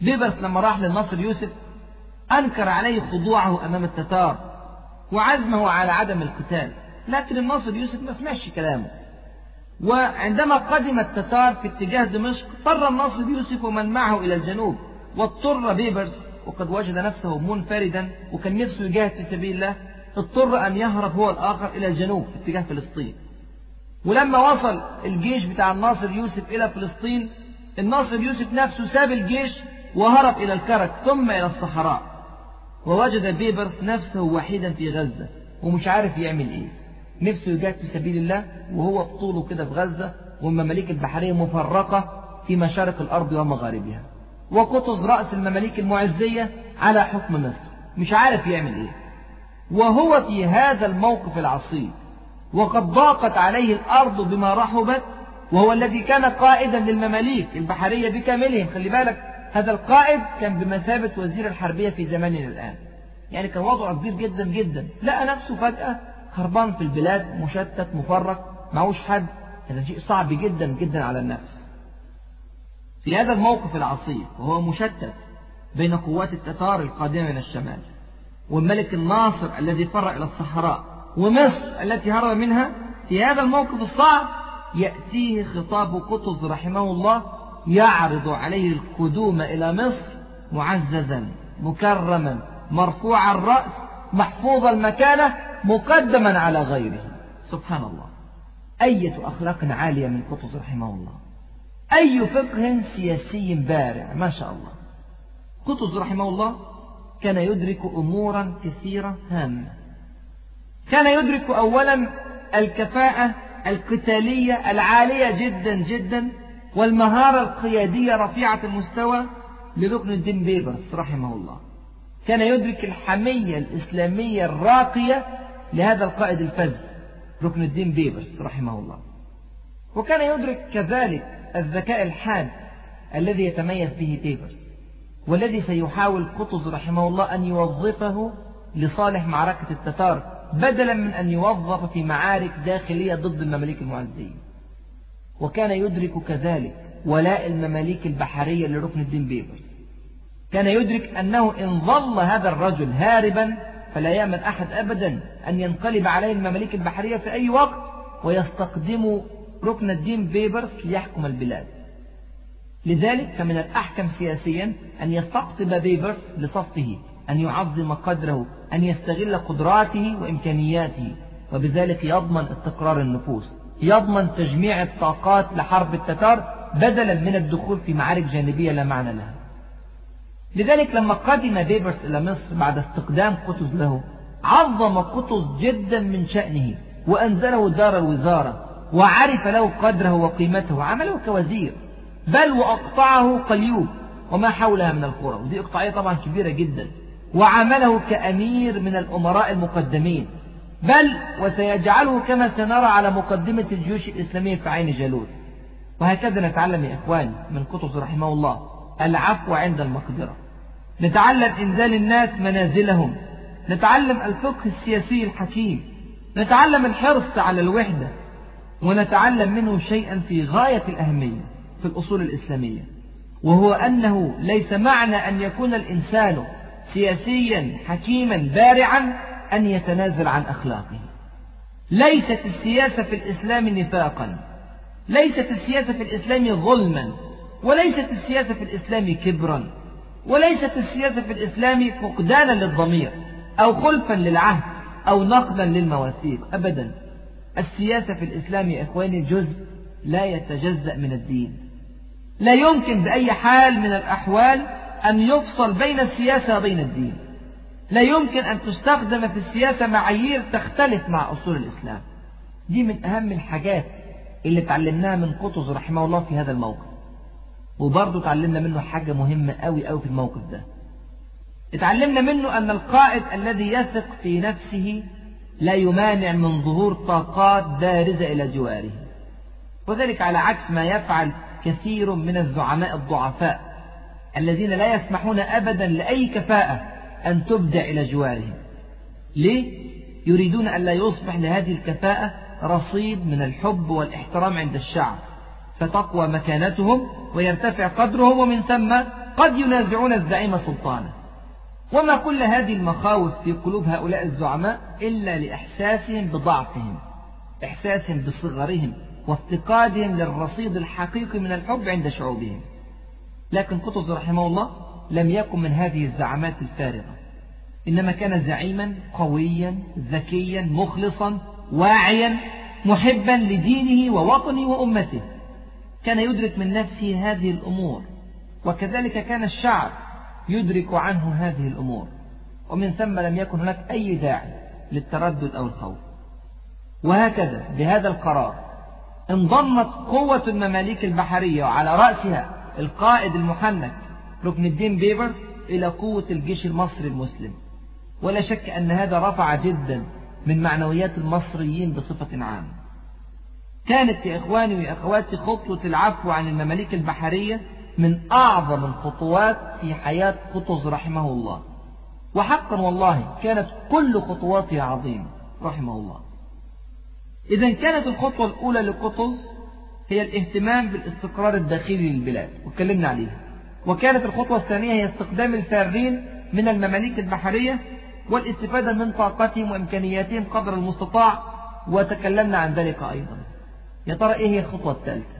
بيبرس لما راح للناصر يوسف أنكر عليه خضوعه أمام التتار وعزمه على عدم القتال. لكن الناصر يوسف ما سمعش كلامه. وعندما قدم التتار في اتجاه دمشق فر الناصر يوسف ومن معه إلى الجنوب واضطر بيبرس وقد وجد نفسه منفردا وكان نفسه يجاهد في سبيل الله اضطر أن يهرب هو الآخر إلى الجنوب في اتجاه فلسطين. ولما وصل الجيش بتاع الناصر يوسف إلى فلسطين الناصر يوسف نفسه ساب الجيش وهرب إلى الكرك ثم إلى الصحراء. ووجد بيبرس نفسه وحيدا في غزة ومش عارف يعمل إيه. نفسه يجاهد في سبيل الله وهو بطوله كده في غزة والمماليك البحرية مفرقة في مشارق الأرض ومغاربها. وقطز رأس المماليك المعزية على حكم مصر مش عارف يعمل إيه. وهو في هذا الموقف العصيب وقد ضاقت عليه الأرض بما رحبت وهو الذي كان قائدا للمماليك البحرية بكاملهم. خلي بالك هذا القائد كان بمثابة وزير الحربية في زماننا الآن. يعني كان وضعه كبير جدا جدا. لقى نفسه فجأة هربان في البلاد مشتت مفرق معهوش حد. هذا شيء صعب جدا جدا على النفس في هذا الموقف العصيب وهو مشتت بين قوات التتار القادمة من الشمال والملك الناصر الذي فر إلى الصحراء ومصر التي هرب منها في هذا الموقف الصعب يأتيه خطاب قطز رحمه الله يعرض عليه القدوم إلى مصر معززا مكرما مرفوع الرأس محفوظ المكانة مقدما على غيره. سبحان الله. أية أخلاق عالية من قطز رحمه الله. أي فقه سياسي بارع ما شاء الله. قطز رحمه الله كان يدرك أمورا كثيرة هامة كان يدرك أولا الكفاءة القتالية العالية جدا جدا والمهارة القيادية رفيعة المستوى لركن الدين بيبرس رحمه الله. كان يدرك الحمية الإسلامية الراقية لهذا القائد الفذ ركن الدين بيبرس رحمه الله. وكان يدرك كذلك الذكاء الحاد الذي يتميز به بيبرس والذي سيحاول قطز رحمه الله أن يوظفه لصالح معركة التتار بدلا من أن يوظف في معارك داخلية ضد المماليك المعزية. وكان يدرك كذلك ولاء المماليك البحرية لركن الدين بيبرس. كان يدرك أنه إن ظل هذا الرجل هاربا فلا يأمن أحد أبدا أن ينقلب عليه المماليك البحرية في أي وقت ويستقدم ركن الدين بيبرس ليحكم البلاد. لذلك فمن الأحكم سياسيا أن يستقطب بيبرس لصفه أن يعظم قدره أن يستغل قدراته وإمكانياته وبذلك يضمن استقرار النفوس. يضمن تجميع الطاقات لحرب التتار بدلا من الدخول في معارك جانبية لا معنى لها. لذلك لما قدم بيبرس إلى مصر بعد استقدام قطز له عظم قطز جدا من شأنه وأنزله دار الوزارة وعرف له قدره وقيمته وعمله كوزير بل وأقطعه قليوب وما حولها من القرى. ودي إقطاعية طبعا كبيرة جدا. وعمله كأمير من الأمراء المقدمين. بل وسيجعله كما سنرى على مقدمة الجيوش الإسلامية في عين جالوت. وهكذا نتعلم يا إخواني من قطز رحمه الله العفو عند المقدرة. نتعلم إنزال الناس منازلهم. نتعلم الفقه السياسي الحكيم. نتعلم الحرص على الوحدة. ونتعلم منه شيئا في غاية الأهمية في الأصول الإسلامية. وهو أنه ليس معنى أن يكون الإنسان سياسيا حكيما بارعا أن يتنازل عن أخلاقه. ليست السياسة في الإسلام نفاقا. ليست السياسة في الإسلام ظلما. وليست السياسة في الإسلام كبرا. وليست السياسة في الإسلام فقدانا للضمير أو خلفا للعهد أو نقدا للمواثيق أبدا. السياسة في الإسلام يا إخواني جزء لا يتجزأ من الدين. لا يمكن بأي حال من الأحوال أن يفصل بين السياسة وبين الدين. لا يمكن أن تستخدم في السياسة معايير تختلف مع أصول الإسلام. دي من أهم الحاجات اللي تعلمناها من قطز رحمه الله في هذا الموقف. وبرضه تعلمنا منه حاجة مهمة قوي قوي في الموقف ده. اتعلمنا منه أن القائد الذي يثق في نفسه لا يمانع من ظهور طاقات بارزة إلى جواره. وذلك على عكس ما يفعل كثير من الزعماء الضعفاء الذين لا يسمحون أبدا لأي كفاءة أن تبدع إلى جوارهم. ليه؟ يريدون أن لا يصبح لهذه الكفاءة رصيد من الحب والإحترام عند الشعب فتقوى مكانتهم ويرتفع قدرهم ومن ثم قد ينازعون الزعيم سلطانه وما كل هذه المخاوف في قلوب هؤلاء الزعماء إلا لإحساسهم بضعفهم إحساسهم بصغرهم وافتقادهم للرصيد الحقيقي من الحب عند شعوبهم. لكن قطز رحمه الله لم يكن من هذه الزعامات الفارغة. إنما كان زعيما قويا ذكيا مخلصا واعيا محبا لدينه ووطنه وأمته. كان يدرك من نفسه هذه الأمور وكذلك كان الشعب يدرك عنه هذه الأمور. ومن ثم لم يكن هناك أي داعي للتردد أو الخوف. وهكذا بهذا القرار انضمت قوة المماليك البحرية وعلى رأسها القائد المحنك ركن الدين بيبرس إلى قوة الجيش المصري المسلم. ولا شك أن هذا رفع جدا من معنويات المصريين بصفة عامة. كانت يا إخواني وأخواتي خطوة العفو عن المماليك البحرية من أعظم الخطوات في حياة قطز رحمه الله. وحقا والله كانت كل خطواتها عظيمة رحمه الله. إذا كانت الخطوة الأولى لقطز هي الاهتمام بالاستقرار الداخلي للبلاد واتكلمنا عليها. وكانت الخطوة الثانية هي استخدام الفارين من المماليك البحرية والاستفادة من طاقتهم وإمكانياتهم قدر المستطاع وتكلمنا عن ذلك أيضا. يا ترى إيه هي الخطوة الثالثة؟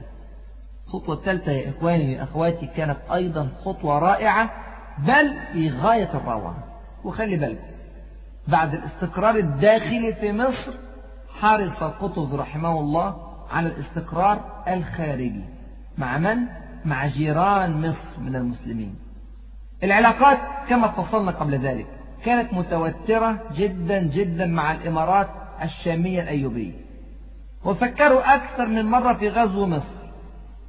الخطوة الثالثة يا إخواني وأخواتي كانت أيضا خطوة رائعة بل في غاية الروعة. وخلي بالكم بعد الاستقرار الداخلي في مصر حرص قطز رحمه الله على الاستقرار الخارجي. مع من؟ مع جيران مصر من المسلمين. العلاقات كما فصلنا قبل ذلك كانت متوترة جدا جدا مع الإمارات الشامية الأيوبية. وفكروا أكثر من مرة في غزو مصر.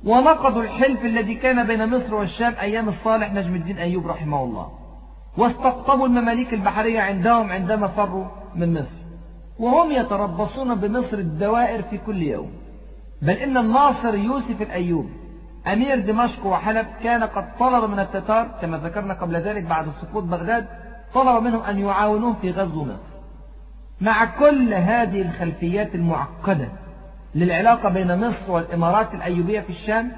ونقضوا الحلف الذي كان بين مصر والشام أيام الصالح نجم الدين أيوب رحمه الله. واستقطبوا المماليك البحرية عندهم عندما فروا من مصر. وهم يتربصون بمصر الدوائر في كل يوم. بل إن الناصر يوسف الأيوبي أمير دمشق وحلب كان قد طلب من التتار كما ذكرنا قبل ذلك بعد سقوط بغداد طلب منهم أن يعاونوه في غزو مصر. مع كل هذه الخلفيات المعقدة للعلاقة بين مصر والإمارات الأيوبية في الشام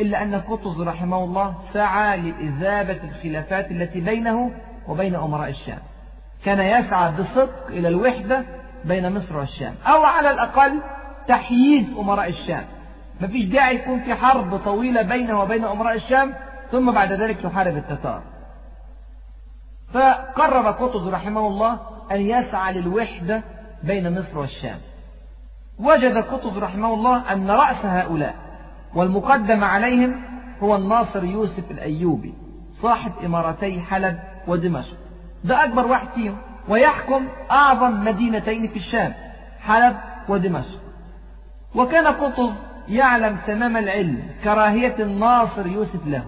إلا أن قطز رحمه الله سعى لإذابة الخلافات التي بينه وبين أمراء الشام. كان يسعى بصدق إلى الوحدة بين مصر والشام أو على الأقل تحييد أمراء الشام. مفيش داعي يكون في حرب طويلة بينه وبين أمراء الشام ثم بعد ذلك يحارب التتار. فقرر قطز رحمه الله أن يسعى للوحدة بين مصر والشام. وجد قطز رحمه الله أن رأس هؤلاء والمقدم عليهم هو الناصر يوسف الأيوبي صاحب إمارتي حلب ودمشق. ده أكبر واحد فيهم ويحكم أعظم مدينتين في الشام حلب ودمشق. وكان قطز يعلم تمام العلم كراهية الناصر يوسف له.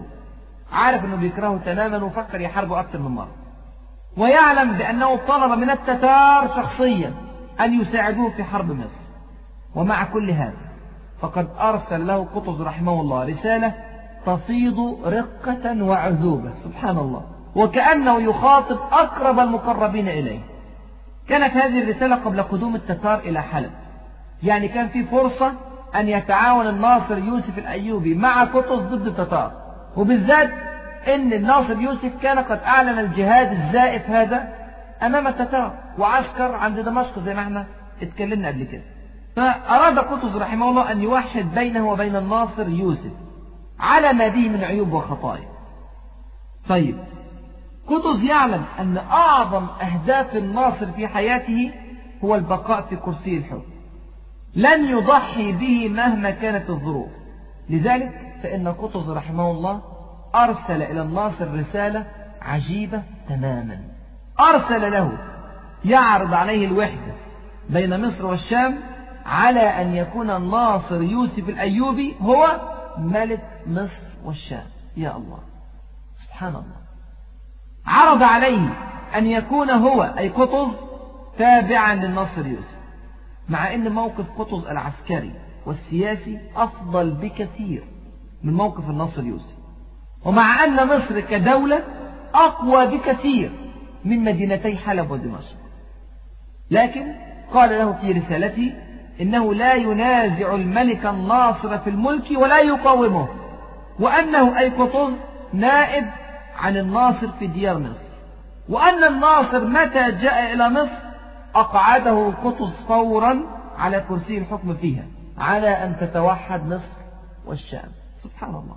عارف أنه بيكرهه تماما وفكر يحاربه أكثر من مرة. ويعلم بأنه طلب من التتار شخصيا أن يساعدوه في حرب مصر. ومع كل هذا فقد أرسل له قطز رحمه الله رسالة تفيض رقة وعذوبة سبحان الله. وكأنه يخاطب أقرب المقربين إليه. كانت هذه الرسالة قبل قدوم التتار إلى حلب. يعني كان في فرصة أن يتعاون الناصر يوسف الأيوبي مع قطز ضد التتار. وبالذات أن الناصر يوسف كان قد أعلن الجهاد الزائف هذا أمام التتار وعسكر عند دمشق زي ما إحنا اتكلمنا قبل كده. فأراد قطز رحمه الله أن يوحد بينه وبين الناصر يوسف على ما به من عيوب وخطايا. طيب قطز يعلم أن أعظم أهداف الناصر في حياته هو البقاء في كرسي الحكم. لن يضحي به مهما كانت الظروف. لذلك فإن قطز رحمه الله أرسل إلى الناصر رسالة عجيبة تماما. أرسل له يعرض عليه الوحدة بين مصر والشام على أن يكون الناصر يوسف الأيوبي هو ملك مصر والشام. يا الله. سبحان الله. عرض عليه أن يكون هو أي قطز تابعا للناصر يوسف. مع أن موقف قطز العسكري والسياسي أفضل بكثير من موقف الناصر يوسف. ومع أن مصر كدولة أقوى بكثير من مدينتي حلب ودمشق. لكن قال له في رسالته إنه لا ينازع الملك الناصر في الملك ولا يقاومه وأنه أي قطز نائب عن الناصر في ديار مصر. وأن الناصر متى جاء إلى مصر؟ أقعده قطز فورا على كرسي الحكم فيها على أن تتوحد مصر والشام. سبحان الله.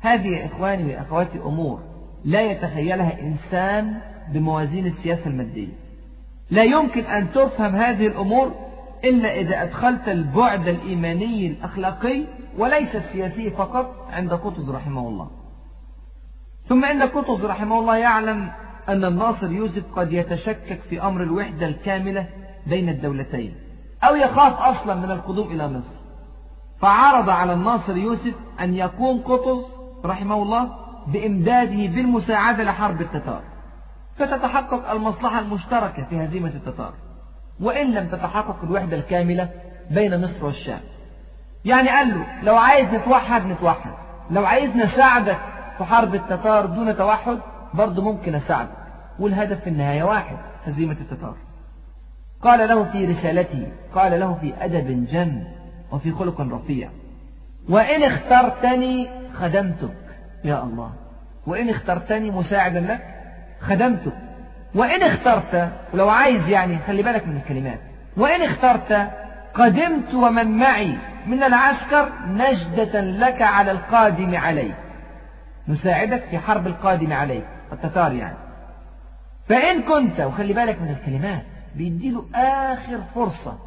هذه يا إخواني وأخواتي أمور لا يتخيلها إنسان بموازين السياسة المادية. لا يمكن أن تفهم هذه الأمور إلا إذا أدخلت البعد الإيماني الأخلاقي وليس السياسي فقط عند قطز رحمه الله. ثم إن قطز رحمه الله يعلم أن الناصر يوسف قد يتشكك في أمر الوحدة الكاملة بين الدولتين أو يخاف أصلا من القدوم إلى مصر. فعرض على الناصر يوسف أن يقوم قطز رحمه الله بإمداده بالمساعدة لحرب التتار فتتحقق المصلحة المشتركة في هزيمة التتار وإن لم تتحقق الوحدة الكاملة بين مصر والشام. يعني قال له لو عايز نتوحد نتوحد. لو عايز نساعدك في حرب التتار دون توحد برضه ممكن أساعدك. والهدف في النهاية واحد هزيمة التتار. قال له في رسالته قال له في أدب جم وفي خلق رفيع وإن اخترتني خدمتك يا الله. وإن اخترتني مساعدا لك خدمتك. وإن اخترت ولو عايز يعني خلي بالك من الكلمات. وإن اخترت قدمت ومن معي. من العسكر نجدة لك على القادم عليك. نساعدك في حرب القادم عليك التتار يعني. فإن كنت وخلي بالك من الكلمات بيديله آخر فرصة.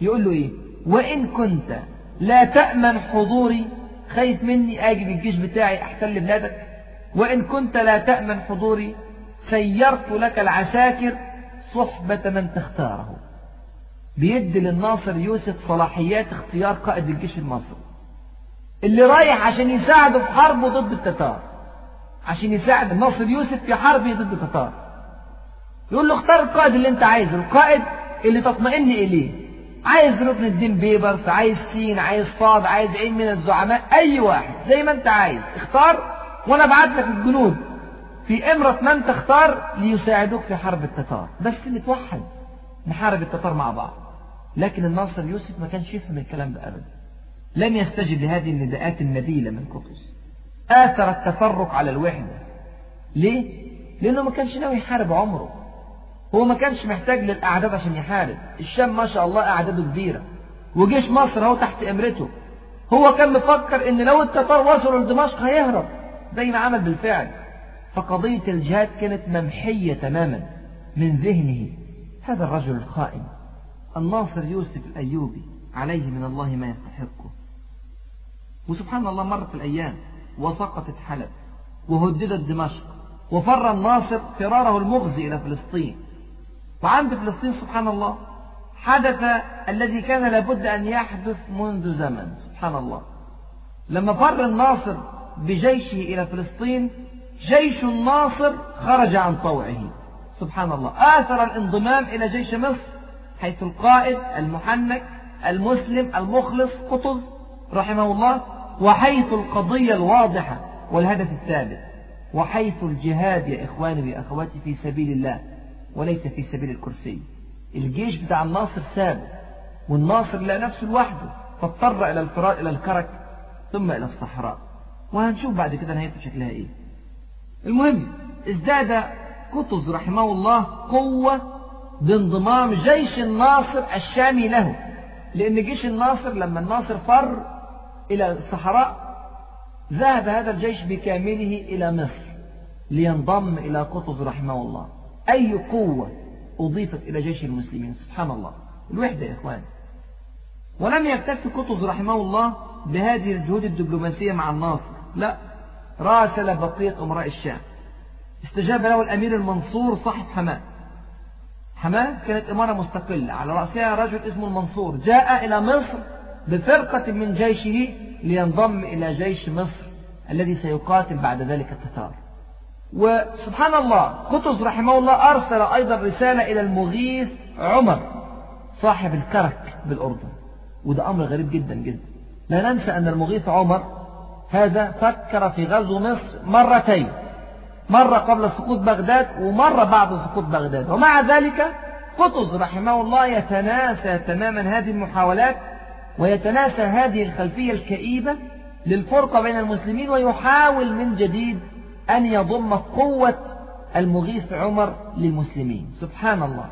يقول له إيه؟ وإن كنت لا تأمن حضوري خايف مني أجي بالجيش بتاعي أحتل بلادك. وإن كنت لا تأمن حضوري سيرت لك العساكر صحبة من تختاره. بيدي للناصر يوسف صلاحيات اختيار قائد الجيش المصري. اللي رايح عشان يساعده في حربه ضد التتار. عشان يساعد الناصر يوسف في حربه ضد التتار. يقول له اختار القائد اللي انت عايزه القائد اللي تطمئن إليه. عايز ركن الدين بيبرس عايز سين عايز صاد عايز عين من الزعماء أي واحد زي ما انت عايز. اختار وأنا أبعت لك الجنود. في إمرة من تختار ليساعدوك في حرب التتار. بس نتوحد نحارب التتار مع بعض. لكن الناصر يوسف ما كانش يفهم الكلام ده ابدا. لم يستجب لهذه النداءات النبيلة من قطز آثر التفرق على الوحدة. ليه؟ لأنه ما كانش ناوي يحارب عمره. هو ما كانش محتاج للأعداد عشان يحارب. الشام ما شاء الله أعداده كبيرة. وجيش مصر هو تحت إمرته. هو كان مفكر إن لو التتار وصلوا لدمشق هيهرب. زي ما عمل بالفعل. فقضية الجهاد كانت ممحية تماما من ذهنه. هذا الرجل الخائن. الناصر يوسف الأيوبي عليه من الله ما يستحقه. وسبحان الله مرت الأيام وسقطت حلب وهددت دمشق وفر الناصر فراره المغزي إلى فلسطين. وعند فلسطين سبحان الله حدث الذي كان لابد أن يحدث منذ زمن سبحان الله. لما فر الناصر بجيشه إلى فلسطين جيش الناصر خرج عن طوعه. سبحان الله. آثر الانضمام إلى جيش مصر حيث القائد المحنك المسلم المخلص قطز رحمه الله وحيث القضية الواضحة والهدف الثابت وحيث الجهاد يا إخواني وأخواتي في سبيل الله. وليس في سبيل الكرسي. الجيش بتاع الناصر ساب والناصر لقى نفسه لوحده فاضطر إلى الفرار إلى الكرك ثم إلى الصحراء. وهنشوف بعد كده نهايته شكلها إيه. المهم ازداد قطز رحمه الله قوة بانضمام جيش الناصر الشامي له. لأن جيش الناصر لما الناصر فر إلى الصحراء ذهب هذا الجيش بكامله إلى مصر لينضم إلى قطز رحمه الله. أي قوة أضيفت إلى جيش المسلمين؟ سبحان الله. الوحدة يا إخوان. ولم يكتف قطز رحمه الله بهذه الجهود الدبلوماسية مع الناصر. لا راسل بقية أمراء الشام. استجاب له الأمير المنصور صاحب حماة. حماة كانت إمارة مستقلة. على رأسها رجل اسمه المنصور. جاء إلى مصر بفرقة من جيشه لينضم إلى جيش مصر الذي سيقاتل بعد ذلك التتار وسبحان الله قطز رحمه الله أرسل أيضا رسالة إلى المغيث عمر صاحب الكرك بالأردن. وده أمر غريب جدا جدا. لا ننسى أن المغيث عمر هذا فكر في غزو مصر مرتين. مرة قبل سقوط بغداد ومرة بعد سقوط بغداد. ومع ذلك قطز رحمه الله يتناسى تماما هذه المحاولات ويتناسى هذه الخلفية الكئيبة للفرقة بين المسلمين ويحاول من جديد أن يضم قوة المغيث عمر للمسلمين. سبحان الله.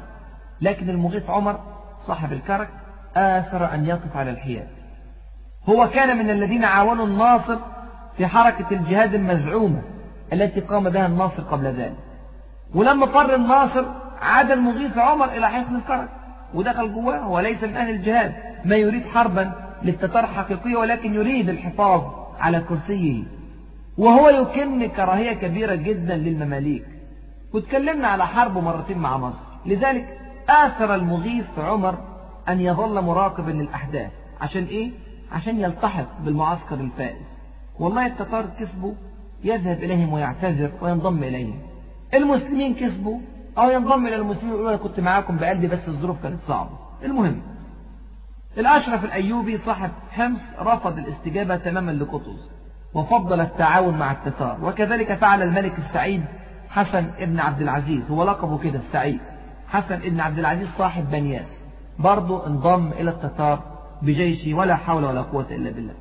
لكن المغيث عمر صاحب الكرك آثر أن يقف على الحياد هو كان من الذين عاونوا الناصر في حركة الجهاد المزعومة التي قام بها الناصر قبل ذلك. ولما فر الناصر عاد المغيث عمر إلى حصن الكرك ودخل جواه. وليس من أهل الجهاد. ما يريد حربا للتتار حقيقية ولكن يريد الحفاظ على كرسيه. وهو يكن كراهية كبيرة جدا للمماليك. وتكلمنا على حرب مرتين مع مصر. لذلك آثر المغيث عمر أن يظل مراقبا للأحداث. عشان إيه؟ عشان يلتحق بالمعسكر الفائز. والله التتار كسبوا يذهب إليهم ويعتذر وينضم إليهم. المسلمين كسبوا أو ينضم إلى المسلمين ويقول أنا كنت معاكم بقلبي بس الظروف كانت صعبة. المهم الأشرف الأيوبي صاحب حمص رفض الاستجابة تماما لقطز. وفضل التعاون مع التتار. وكذلك فعل الملك السعيد حسن ابن عبد العزيز. هو لقبه كده السعيد حسن ابن عبد العزيز صاحب بنياس برضه انضم إلى التتار بجيشه ولا حول ولا قوة إلا بالله.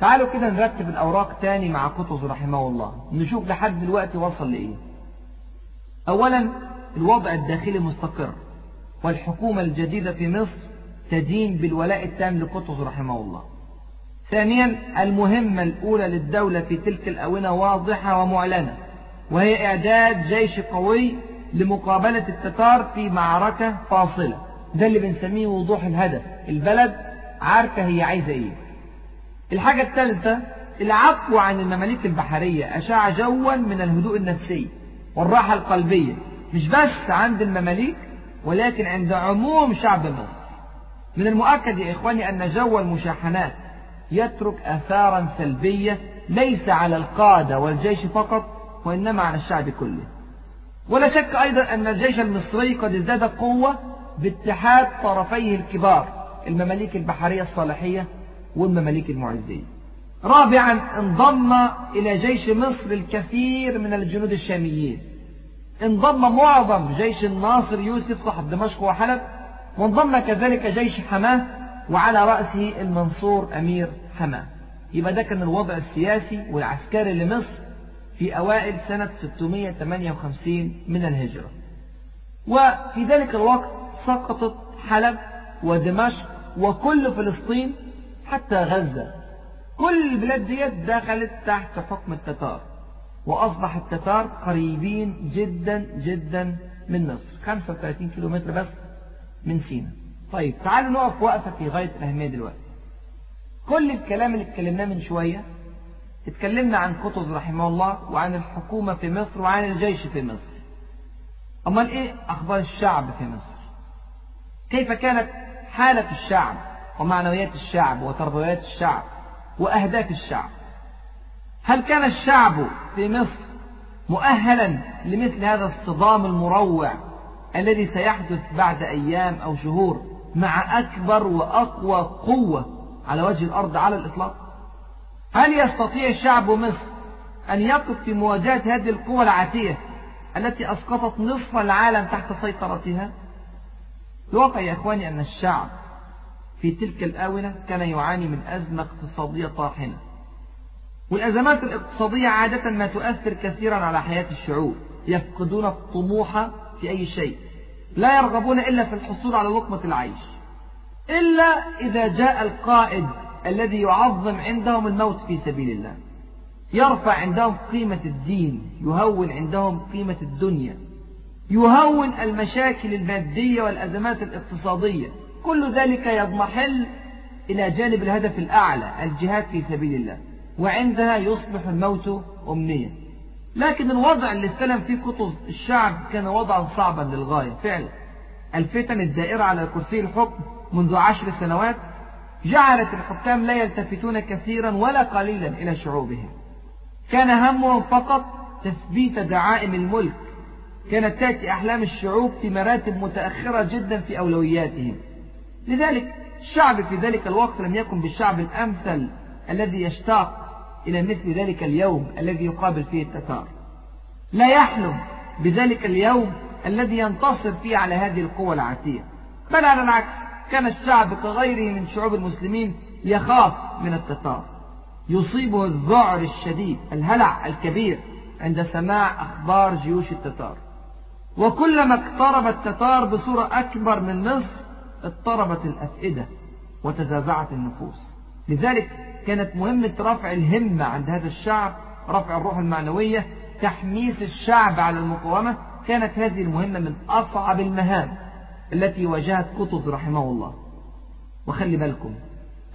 تعالوا كده نرتب الأوراق تاني مع قطز رحمه الله. نشوف لحد دلوقتي وصل لإيه. أولا الوضع الداخلي مستقر. والحكومة الجديدة في مصر تدين بالولاء التام لقطز رحمه الله. ثانيا المهمة الأولى للدولة في تلك الأونة واضحة ومعلنة وهي إعداد جيش قوي لمقابلة التتار في معركة فاصلة. ده اللي بنسميه وضوح الهدف. البلد عارفة هي عايزة إيه. الحاجة الثالثة العفو عن المماليك البحرية أشاع جوا من الهدوء النفسي والراحة القلبية مش بس عند المماليك ولكن عند عموم شعب مصر. من المؤكد يا إخواني أن جو المشاحنات يترك آثارا سلبية ليس على القادة والجيش فقط وإنما على الشعب كله. ولا شك أيضا أن الجيش المصري قد ازداد قوة باتحاد طرفيه الكبار المماليك البحرية الصالحية والمماليك المعزية. رابعا انضم إلى جيش مصر الكثير من الجنود الشاميين. انضم معظم جيش الناصر يوسف صاحب دمشق وحلب وانضم كذلك جيش حماة وعلى رأسه المنصور أمير حماه يبقى ده كان الوضع السياسي والعسكري لمصر في أوائل سنة 658 من الهجرة. وفي ذلك الوقت سقطت حلب ودمشق وكل فلسطين حتى غزة. كل البلاد ديت دخلت تحت حكم التتار وأصبح التتار قريبين جدا جدا من مصر. 35 كيلومتر بس من سينا. طيب تعالوا نقف وقفة في غاية الأهمية دلوقتي. كل الكلام اللي اتكلمناه من شوية اتكلمنا عن قطز رحمه الله وعن الحكومة في مصر وعن الجيش في مصر. أمال إيه أخبار الشعب في مصر؟ كيف كانت حالة الشعب ومعنويات الشعب وتربويات الشعب وأهداف الشعب؟ هل كان الشعب في مصر مؤهلا لمثل هذا الصدام المروع الذي سيحدث بعد أيام أو شهور؟ مع أكبر وأقوى قوة على وجه الأرض على الإطلاق. هل يستطيع شعب مصر أن يقف في مواجهة هذه القوى العاتية التي أسقطت نصف العالم تحت سيطرتها؟ الواقع يا إخواني أن الشعب في تلك الآونة كان يعاني من أزمة اقتصادية طاحنة. والأزمات الاقتصادية عادة ما تؤثر كثيرا على حياة الشعوب يفقدون الطموح في أي شيء. لا يرغبون إلا في الحصول على لقمة العيش. إلا إذا جاء القائد الذي يعظم عندهم الموت في سبيل الله. يرفع عندهم قيمة الدين يهون عندهم قيمة الدنيا. يهون المشاكل المادية والأزمات الاقتصادية. كل ذلك يضمحل إلى جانب الهدف الأعلى الجهاد في سبيل الله. وعندها يصبح الموت أمنية. لكن الوضع اللي استلم فيه كتب الشعب كان وضعا صعبا للغاية. فعلا. الفتن الدائرة على كرسي الحكم منذ عشر سنوات جعلت الحكام لا يلتفتون كثيرا ولا قليلا إلى شعوبهم. كان همهم فقط تثبيت دعائم الملك. كانت تأتي أحلام الشعوب في مراتب متأخرة جدا في أولوياتهم. لذلك الشعب في ذلك الوقت لم يكن بالشعب الأمثل الذي يشتاق إلى مثل ذلك اليوم الذي يقابل فيه التتار. لا يحلم بذلك اليوم الذي ينتصر فيه على هذه القوة العاتية. بل على العكس كان الشعب كغيره من شعوب المسلمين يخاف من التتار. يصيبه الذعر الشديد الهلع الكبير عند سماع أخبار جيوش التتار. وكلما اقترب التتار بصورة أكبر من مصر اضطربت الأفئدة وتزازعت النفوس. لذلك كانت مهمة رفع الهمة عند هذا الشعب رفع الروح المعنوية تحميس الشعب على المقاومة. كانت هذه المهمة من أصعب المهام التي واجهت قطز رحمه الله. وخلي بالكم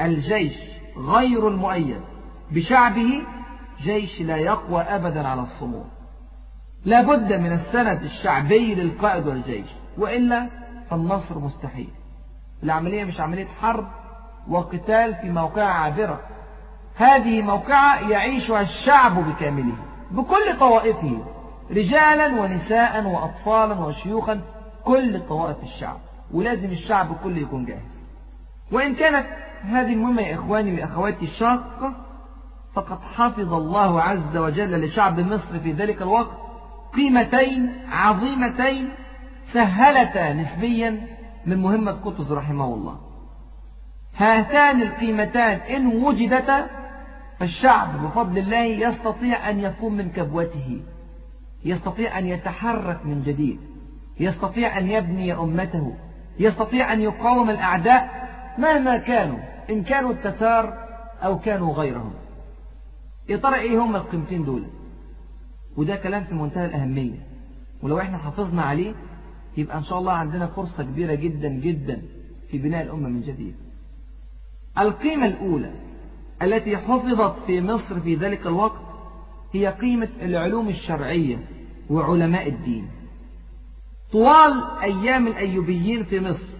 الجيش غير المؤيد بشعبه جيش لا يقوى أبدا على الصمود. لا بد من السند الشعبي للقائد والجيش وإلا فالنصر مستحيل. العملية مش عملية حرب وقتال في موقع عابرة. هذه موقعة يعيشها الشعب بكامله بكل طوائفه رجالا ونساء وأطفالا وشيوخا كل طوائف الشعب ولازم الشعب كله يكون جاهز. وإن كانت هذه المهمة يا إخواني وأخواتي الشاقة فقد حفظ الله عز وجل لشعب مصر في ذلك الوقت قيمتين عظيمتين سهلتا نسبيا من مهمة قطز رحمه الله. هاتان القيمتان إن وجدتا فالشعب بفضل الله يستطيع أن يقوم من كبوته يستطيع أن يتحرك من جديد يستطيع أن يبني أمته يستطيع أن يقاوم الأعداء مهما كانوا إن كانوا التتار أو كانوا غيرهم. يا ترى إيه هم القيمتين دول؟ وده كلام في منتهى الأهمية. ولو إحنا حافظنا عليه يبقى إن شاء الله عندنا فرصة كبيرة جدا جدا في بناء الأمة من جديد. القيمة الأولى التي حفظت في مصر في ذلك الوقت هي قيمة العلوم الشرعية وعلماء الدين. طوال أيام الأيوبيين في مصر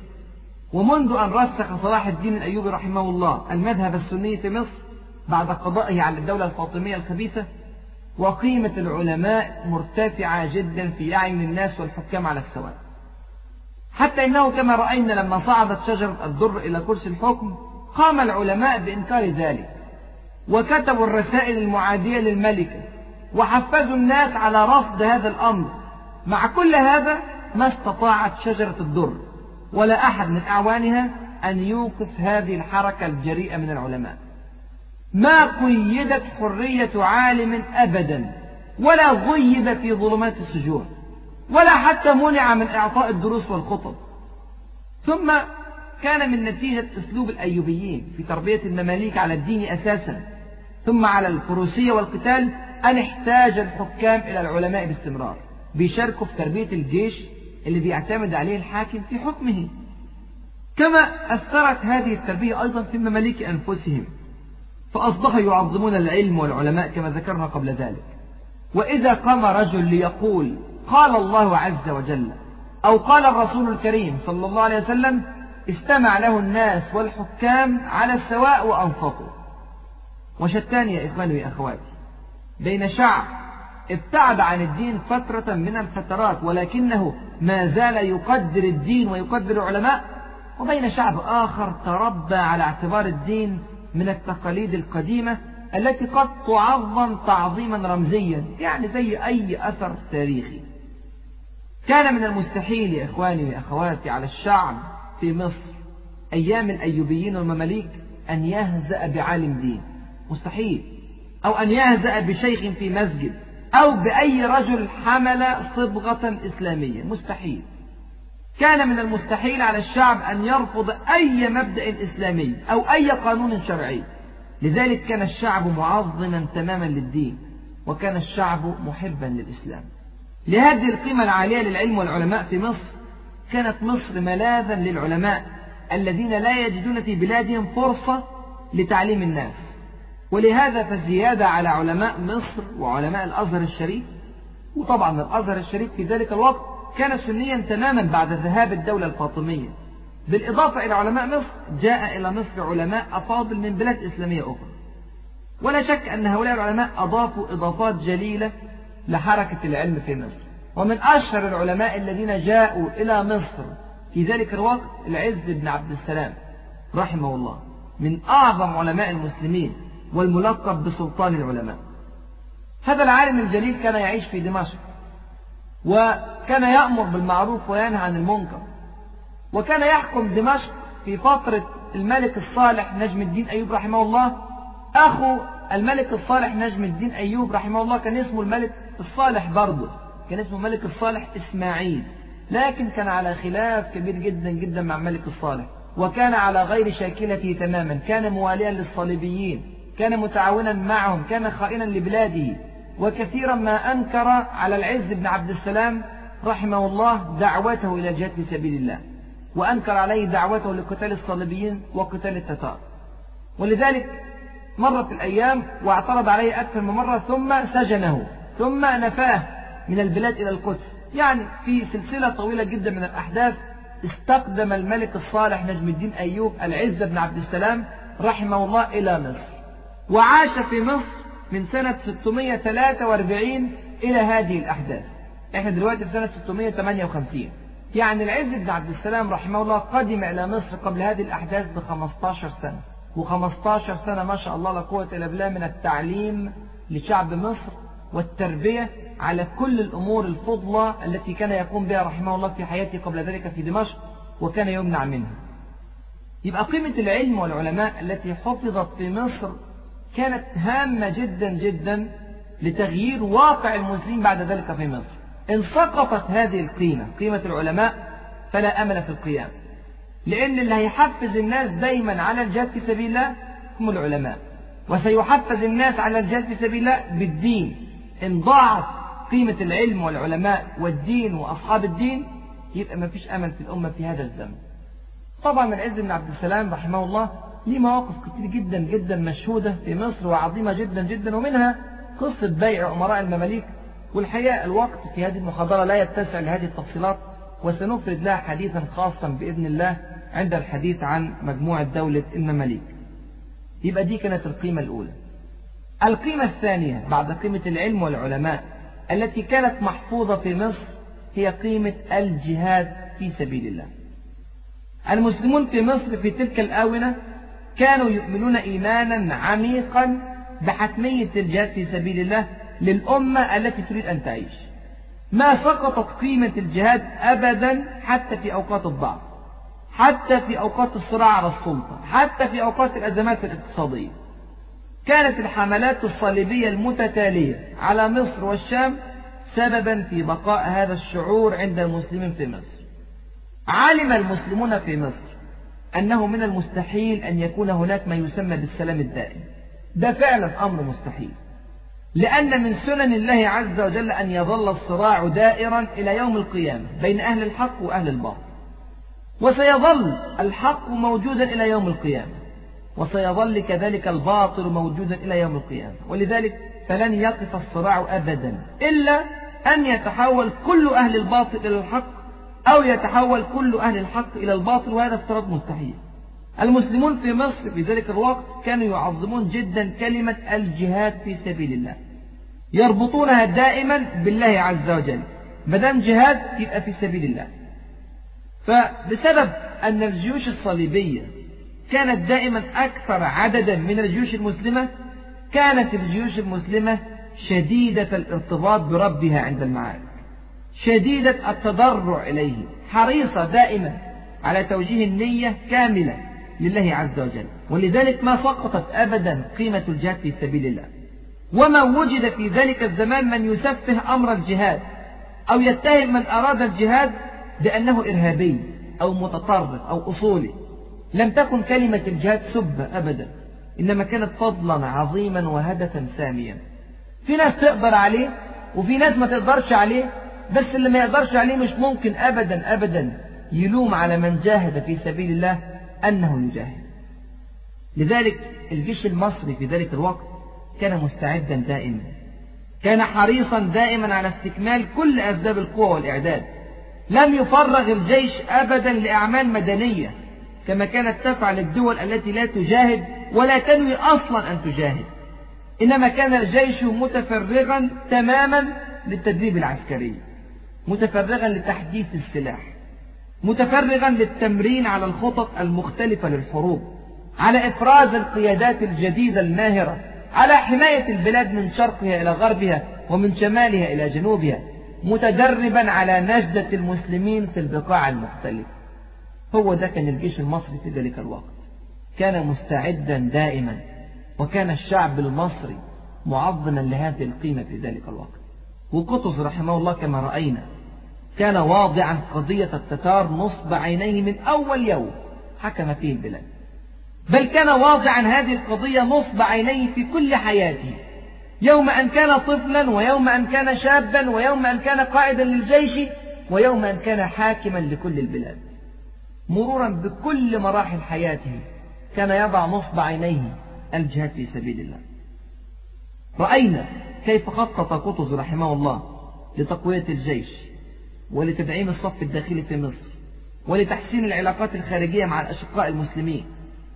ومنذ أن رسخ صلاح الدين الأيوبي رحمه الله المذهب السني في مصر بعد قضائه على الدولة الفاطمية الخبيثة وقيمة العلماء مرتفعة جدا في أعين الناس والحكام على السواء. حتى إنه كما رأينا لما صعدت شجرة الدر إلى كرسي الحكم قام العلماء بإنكار ذلك وكتبوا الرسائل المعادية للملكة وحفزوا الناس على رفض هذا الأمر. مع كل هذا ما استطاعت شجرة الدر ولا أحد من أعوانها أن يوقف هذه الحركة الجريئة من العلماء. ما قيدت حرية عالم أبدا ولا غيب في ظلمات السجون ولا حتى منع من إعطاء الدروس والخطب. ثم كان من نتيجة أسلوب الأيوبيين في تربية المماليك على الدين أساسا. ثم على الفروسية والقتال أن احتاج الحكام إلى العلماء باستمرار بيشاركوا في تربية الجيش اللي بيعتمد عليه الحاكم في حكمه. كما أثرت هذه التربية أيضا في المماليك أنفسهم فأصبحوا يعظمون العلم والعلماء كما ذكرنا قبل ذلك. وإذا قام رجل ليقول قال الله عز وجل أو قال الرسول الكريم صلى الله عليه وسلم استمع له الناس والحكام على السواء وأنصتوا وشتان يا إخواني وأخواتي بين شعب ابتعد عن الدين فترة من الفترات ولكنه ما زال يقدر الدين ويقدر العلماء. وبين شعب آخر تربى على اعتبار الدين من التقاليد القديمة التي قد تعظم تعظيما رمزيا يعني زي أي أثر تاريخي. كان من المستحيل يا إخواني وأخواتي على الشعب في مصر. أيام الأيوبيين والمماليك أن يهزأ بعالم دين. مستحيل. أو أن يهزأ بشيخ في مسجد. أو بأي رجل حمل صبغة إسلامية. مستحيل. كان من المستحيل على الشعب أن يرفض أي مبدأ إسلامي أو أي قانون شرعي. لذلك كان الشعب معظما تماما للدين. وكان الشعب محبا للإسلام. لهذه القيمة العالية للعلم والعلماء في مصر كانت مصر ملاذا للعلماء الذين لا يجدون في بلادهم فرصة لتعليم الناس. ولهذا فالزيادة على علماء مصر وعلماء الأزهر الشريف وطبعا الأزهر الشريف في ذلك الوقت كان سنيا تماما بعد ذهاب الدولة الفاطمية. بالإضافة إلى علماء مصر جاء إلى مصر علماء أفاضل من بلاد إسلامية أخرى. ولا شك أن هؤلاء العلماء أضافوا إضافات جليلة لحركة العلم في مصر. ومن أشهر العلماء الذين جاءوا إلى مصر في ذلك الوقت العز بن عبد السلام رحمه الله من أعظم علماء المسلمين والملقب بسلطان العلماء. هذا العالم الجليل كان يعيش في دمشق وكان يأمر بالمعروف وينهى عن المنكر وكان يحكم دمشق في فترة الملك الصالح نجم الدين أيوب رحمه الله. أخو الملك الصالح نجم الدين أيوب رحمه الله كان اسمه الملك الصالح برضه. كان اسمه الملك الصالح إسماعيل لكن كان على خلاف كبير جدا جدا مع الملك الصالح وكان على غير شاكلته تماما كان مواليا للصليبيين كان متعاونا معهم كان خائنا لبلاده وكثيرا ما أنكر على العز بن عبد السلام رحمه الله دعوته إلى الجهاد في سبيل الله وأنكر عليه دعوته لقتال الصليبيين وقتال التتار. ولذلك مرت الأيام واعترض عليه أكثر من مرة ثم سجنه ثم نفاه من البلاد إلى القدس. يعني في سلسلة طويلة جدا من الأحداث استقدم الملك الصالح نجم الدين أيوب العز بن عبد السلام رحمه الله إلى مصر وعاش في مصر من سنة 643 إلى هذه الأحداث. إحنا دلوقتي في سنة 658 يعني العز بن عبد السلام رحمه الله قدم إلى مصر قبل هذه الأحداث ب 15 سنة. و15 سنة ما شاء الله لا قوة إلا بالله من التعليم لشعب مصر والتربية على كل الأمور الفضلى التي كان يقوم بها رحمه الله في حياته قبل ذلك في دمشق وكان يمنع منها. يبقى قيمة العلم والعلماء التي حفظت في مصر كانت هامة جدا جدا لتغيير واقع المسلمين بعد ذلك في مصر. إن سقطت هذه القيمة قيمة العلماء فلا أمل في القيام لأن اللي هيحفز الناس دايما على الجهاد في سبيل الله هم العلماء وسيحفز الناس على الجهاد في سبيل الله بالدين. إن ضاعت قيمة العلم والعلماء والدين وأصحاب الدين يبقى ما فيش أمل في الأمة في هذا الزمن. طبعا العز بن عبد السلام رحمه الله ليه مواقف كتير جدا جدا مشهودة في مصر وعظيمة جدا جدا ومنها قصة بيع أمراء المماليك. والحقيقة الوقت في هذه المحاضرة لا يتسع لهذه التفصيلات وسنفرد لها حديثا خاصا بإذن الله عند الحديث عن مجموعة دولة المماليك. يبقى دي كانت القيمة الأولى. القيمة الثانية بعد قيمة العلم والعلماء التي كانت محفوظة في مصر هي قيمة الجهاد في سبيل الله. المسلمون في مصر في تلك الآونة كانوا يؤمنون إيمانا عميقا بحتمية الجهاد في سبيل الله للأمة التي تريد أن تعيش. ما سقطت قيمة الجهاد أبدا حتى في أوقات الضعف حتى في أوقات الصراع على السلطة حتى في أوقات الأزمات الاقتصادية. كانت الحملات الصليبية المتتالية على مصر والشام سببا في بقاء هذا الشعور عند المسلمين في مصر. علم المسلمون في مصر أنه من المستحيل أن يكون هناك ما يسمى بالسلام الدائم. ده فعلا أمر مستحيل. لأن من سنن الله عز وجل أن يظل الصراع دائرا إلى يوم القيامة بين أهل الحق وأهل الباطل. وسيظل الحق موجودا إلى يوم القيامة. وسيظل كذلك الباطل موجودا إلى يوم القيامة. ولذلك فلن يقف الصراع أبدا إلا أن يتحول كل أهل الباطل إلى الحق أو يتحول كل أهل الحق إلى الباطل وهذا افتراض مستحيل. المسلمون في مصر في ذلك الوقت كانوا يعظمون جدا كلمة الجهاد في سبيل الله. يربطونها دائما بالله عز وجل. مدام جهاد يبقى في سبيل الله. فبسبب أن الجيوش الصليبية كانت دائما أكثر عددا من الجيوش المسلمة كانت الجيوش المسلمة شديدة الارتباط بربها عند المعارك. شديدة التضرع إليه حريصة دائما على توجيه النية كاملة لله عز وجل. ولذلك ما سقطت أبدا قيمة الجهاد في سبيل الله. وما وجد في ذلك الزمان من يسفه أمر الجهاد أو يتهم من أراد الجهاد بأنه إرهابي أو متطرف أو أصولي. لم تكن كلمة الجهاد سبة أبدا إنما كانت فضلا عظيما وهدفا ساميا. في ناس تقدر عليه وفي ناس ما تقدرش عليه بس اللي ما يقدرش عليه مش ممكن أبدا أبدا يلوم على من جاهد في سبيل الله أنه يجاهد. لذلك الجيش المصري في ذلك الوقت كان مستعدا دائما. كان حريصا دائما على استكمال كل أسباب القوة والإعداد. لم يفرغ الجيش أبدا لأعمال مدنية. كما كانت تفعل الدول التي لا تجاهد ولا تنوي أصلا أن تجاهد. إنما كان الجيش متفرغا تماما للتدريب العسكري متفرغا لتحديث السلاح متفرغا للتمرين على الخطط المختلفة للحروب على إفراز القيادات الجديدة الماهرة على حماية البلاد من شرقها إلى غربها ومن شمالها إلى جنوبها متدربا على نجدة المسلمين في البقاع المختلفة هو ده كان الجيش المصري في ذلك الوقت. كان مستعدا دائما وكان الشعب المصري معظما لهذه القيمة في ذلك الوقت. وقطز رحمه الله كما رأينا كان واضعا قضية التتار نصب عينيه من أول يوم حكم فيه البلاد. بل كان واضعا هذه القضية نصب عينيه في كل حياته. يوم أن كان طفلا ويوم أن كان شابا ويوم أن كان قائدا للجيش ويوم أن كان حاكما لكل البلاد. مرورا بكل مراحل حياته كان يضع نصب عينيه الجهاد في سبيل الله. رأينا كيف خطط قطز رحمه الله لتقوية الجيش ولتدعيم الصف الداخلي في مصر ولتحسين العلاقات الخارجية مع الأشقاء المسلمين.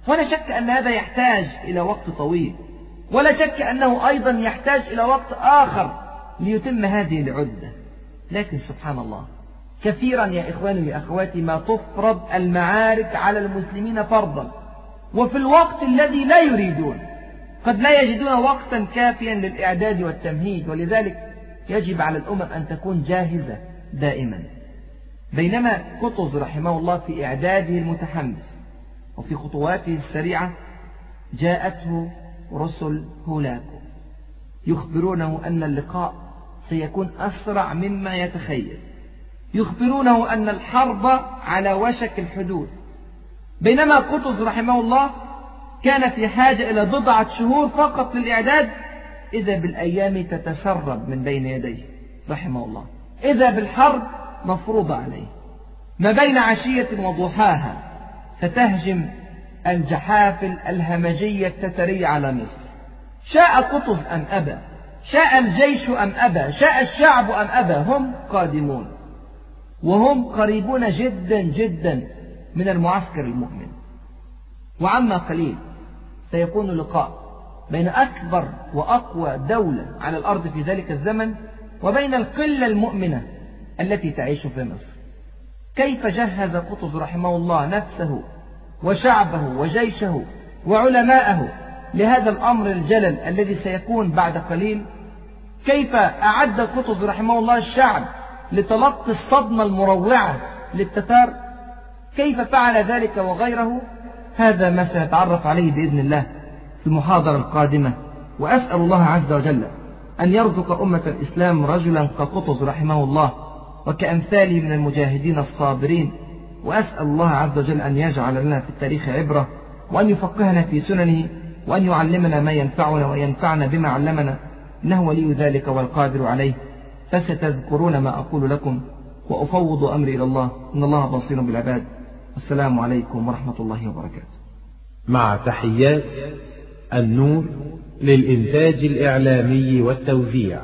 ولا شك أن هذا يحتاج إلى وقت طويل. ولا شك أنه أيضا يحتاج إلى وقت آخر ليتم هذه العدة. لكن سبحان الله كثيرا يا إخواني يا أخواتي ما تفرض المعارك على المسلمين فرضا. وفي الوقت الذي لا يريدون قد لا يجدون وقتا كافيا للإعداد والتمهيد. ولذلك يجب على الأمم أن تكون جاهزة دائما. بينما قطز رحمه الله في إعداده المتحمس وفي خطواته السريعة جاءته رسل هولاكو يخبرونه أن اللقاء سيكون أسرع مما يتخيل. يخبرونه أن الحرب على وشك الحدود. بينما قطز رحمه الله كان في حاجة إلى بضعة شهور فقط للإعداد إذا بالأيام تتسرب من بين يديه رحمه الله. إذا بالحرب مفروضة عليه. ما بين عشية وضحاها ستهجم الجحافل الهمجية التترية على مصر. شاء قطز أم أبى؟ شاء الجيش أم أبى؟ شاء الشعب أم أبى؟ هم قادمون. وهم قريبون جدا جدا من المعسكر المؤمن. وعما قليل سيكون لقاء بين أكبر وأقوى دولة على الأرض في ذلك الزمن وبين القلة المؤمنة التي تعيش في مصر. كيف جهز قطز رحمه الله نفسه وشعبه وجيشه وعلماءه لهذا الأمر الجلل الذي سيكون بعد قليل؟ كيف أعد قطز رحمه الله الشعب لتلقي الصدمة المروعة للتتار. كيف فعل ذلك وغيره؟ هذا ما سنتعرف عليه بإذن الله في المحاضرة القادمة. وأسأل الله عز وجل أن يرزق أمة الإسلام رجلا كقطز رحمه الله وكأمثاله من المجاهدين الصابرين. وأسأل الله عز وجل أن يجعل لنا في التاريخ عبرة وأن يفقهنا في سننه وأن يعلمنا ما ينفعنا وينفعنا بما علمنا. إنه ولي ذلك والقادر عليه. فستذكرون ما أقول لكم وأفوض أمري إلى الله إن الله بصير بالعباد. السلام عليكم ورحمة الله وبركاته. مع تحيات النور للإنتاج الإعلامي والتوزيع.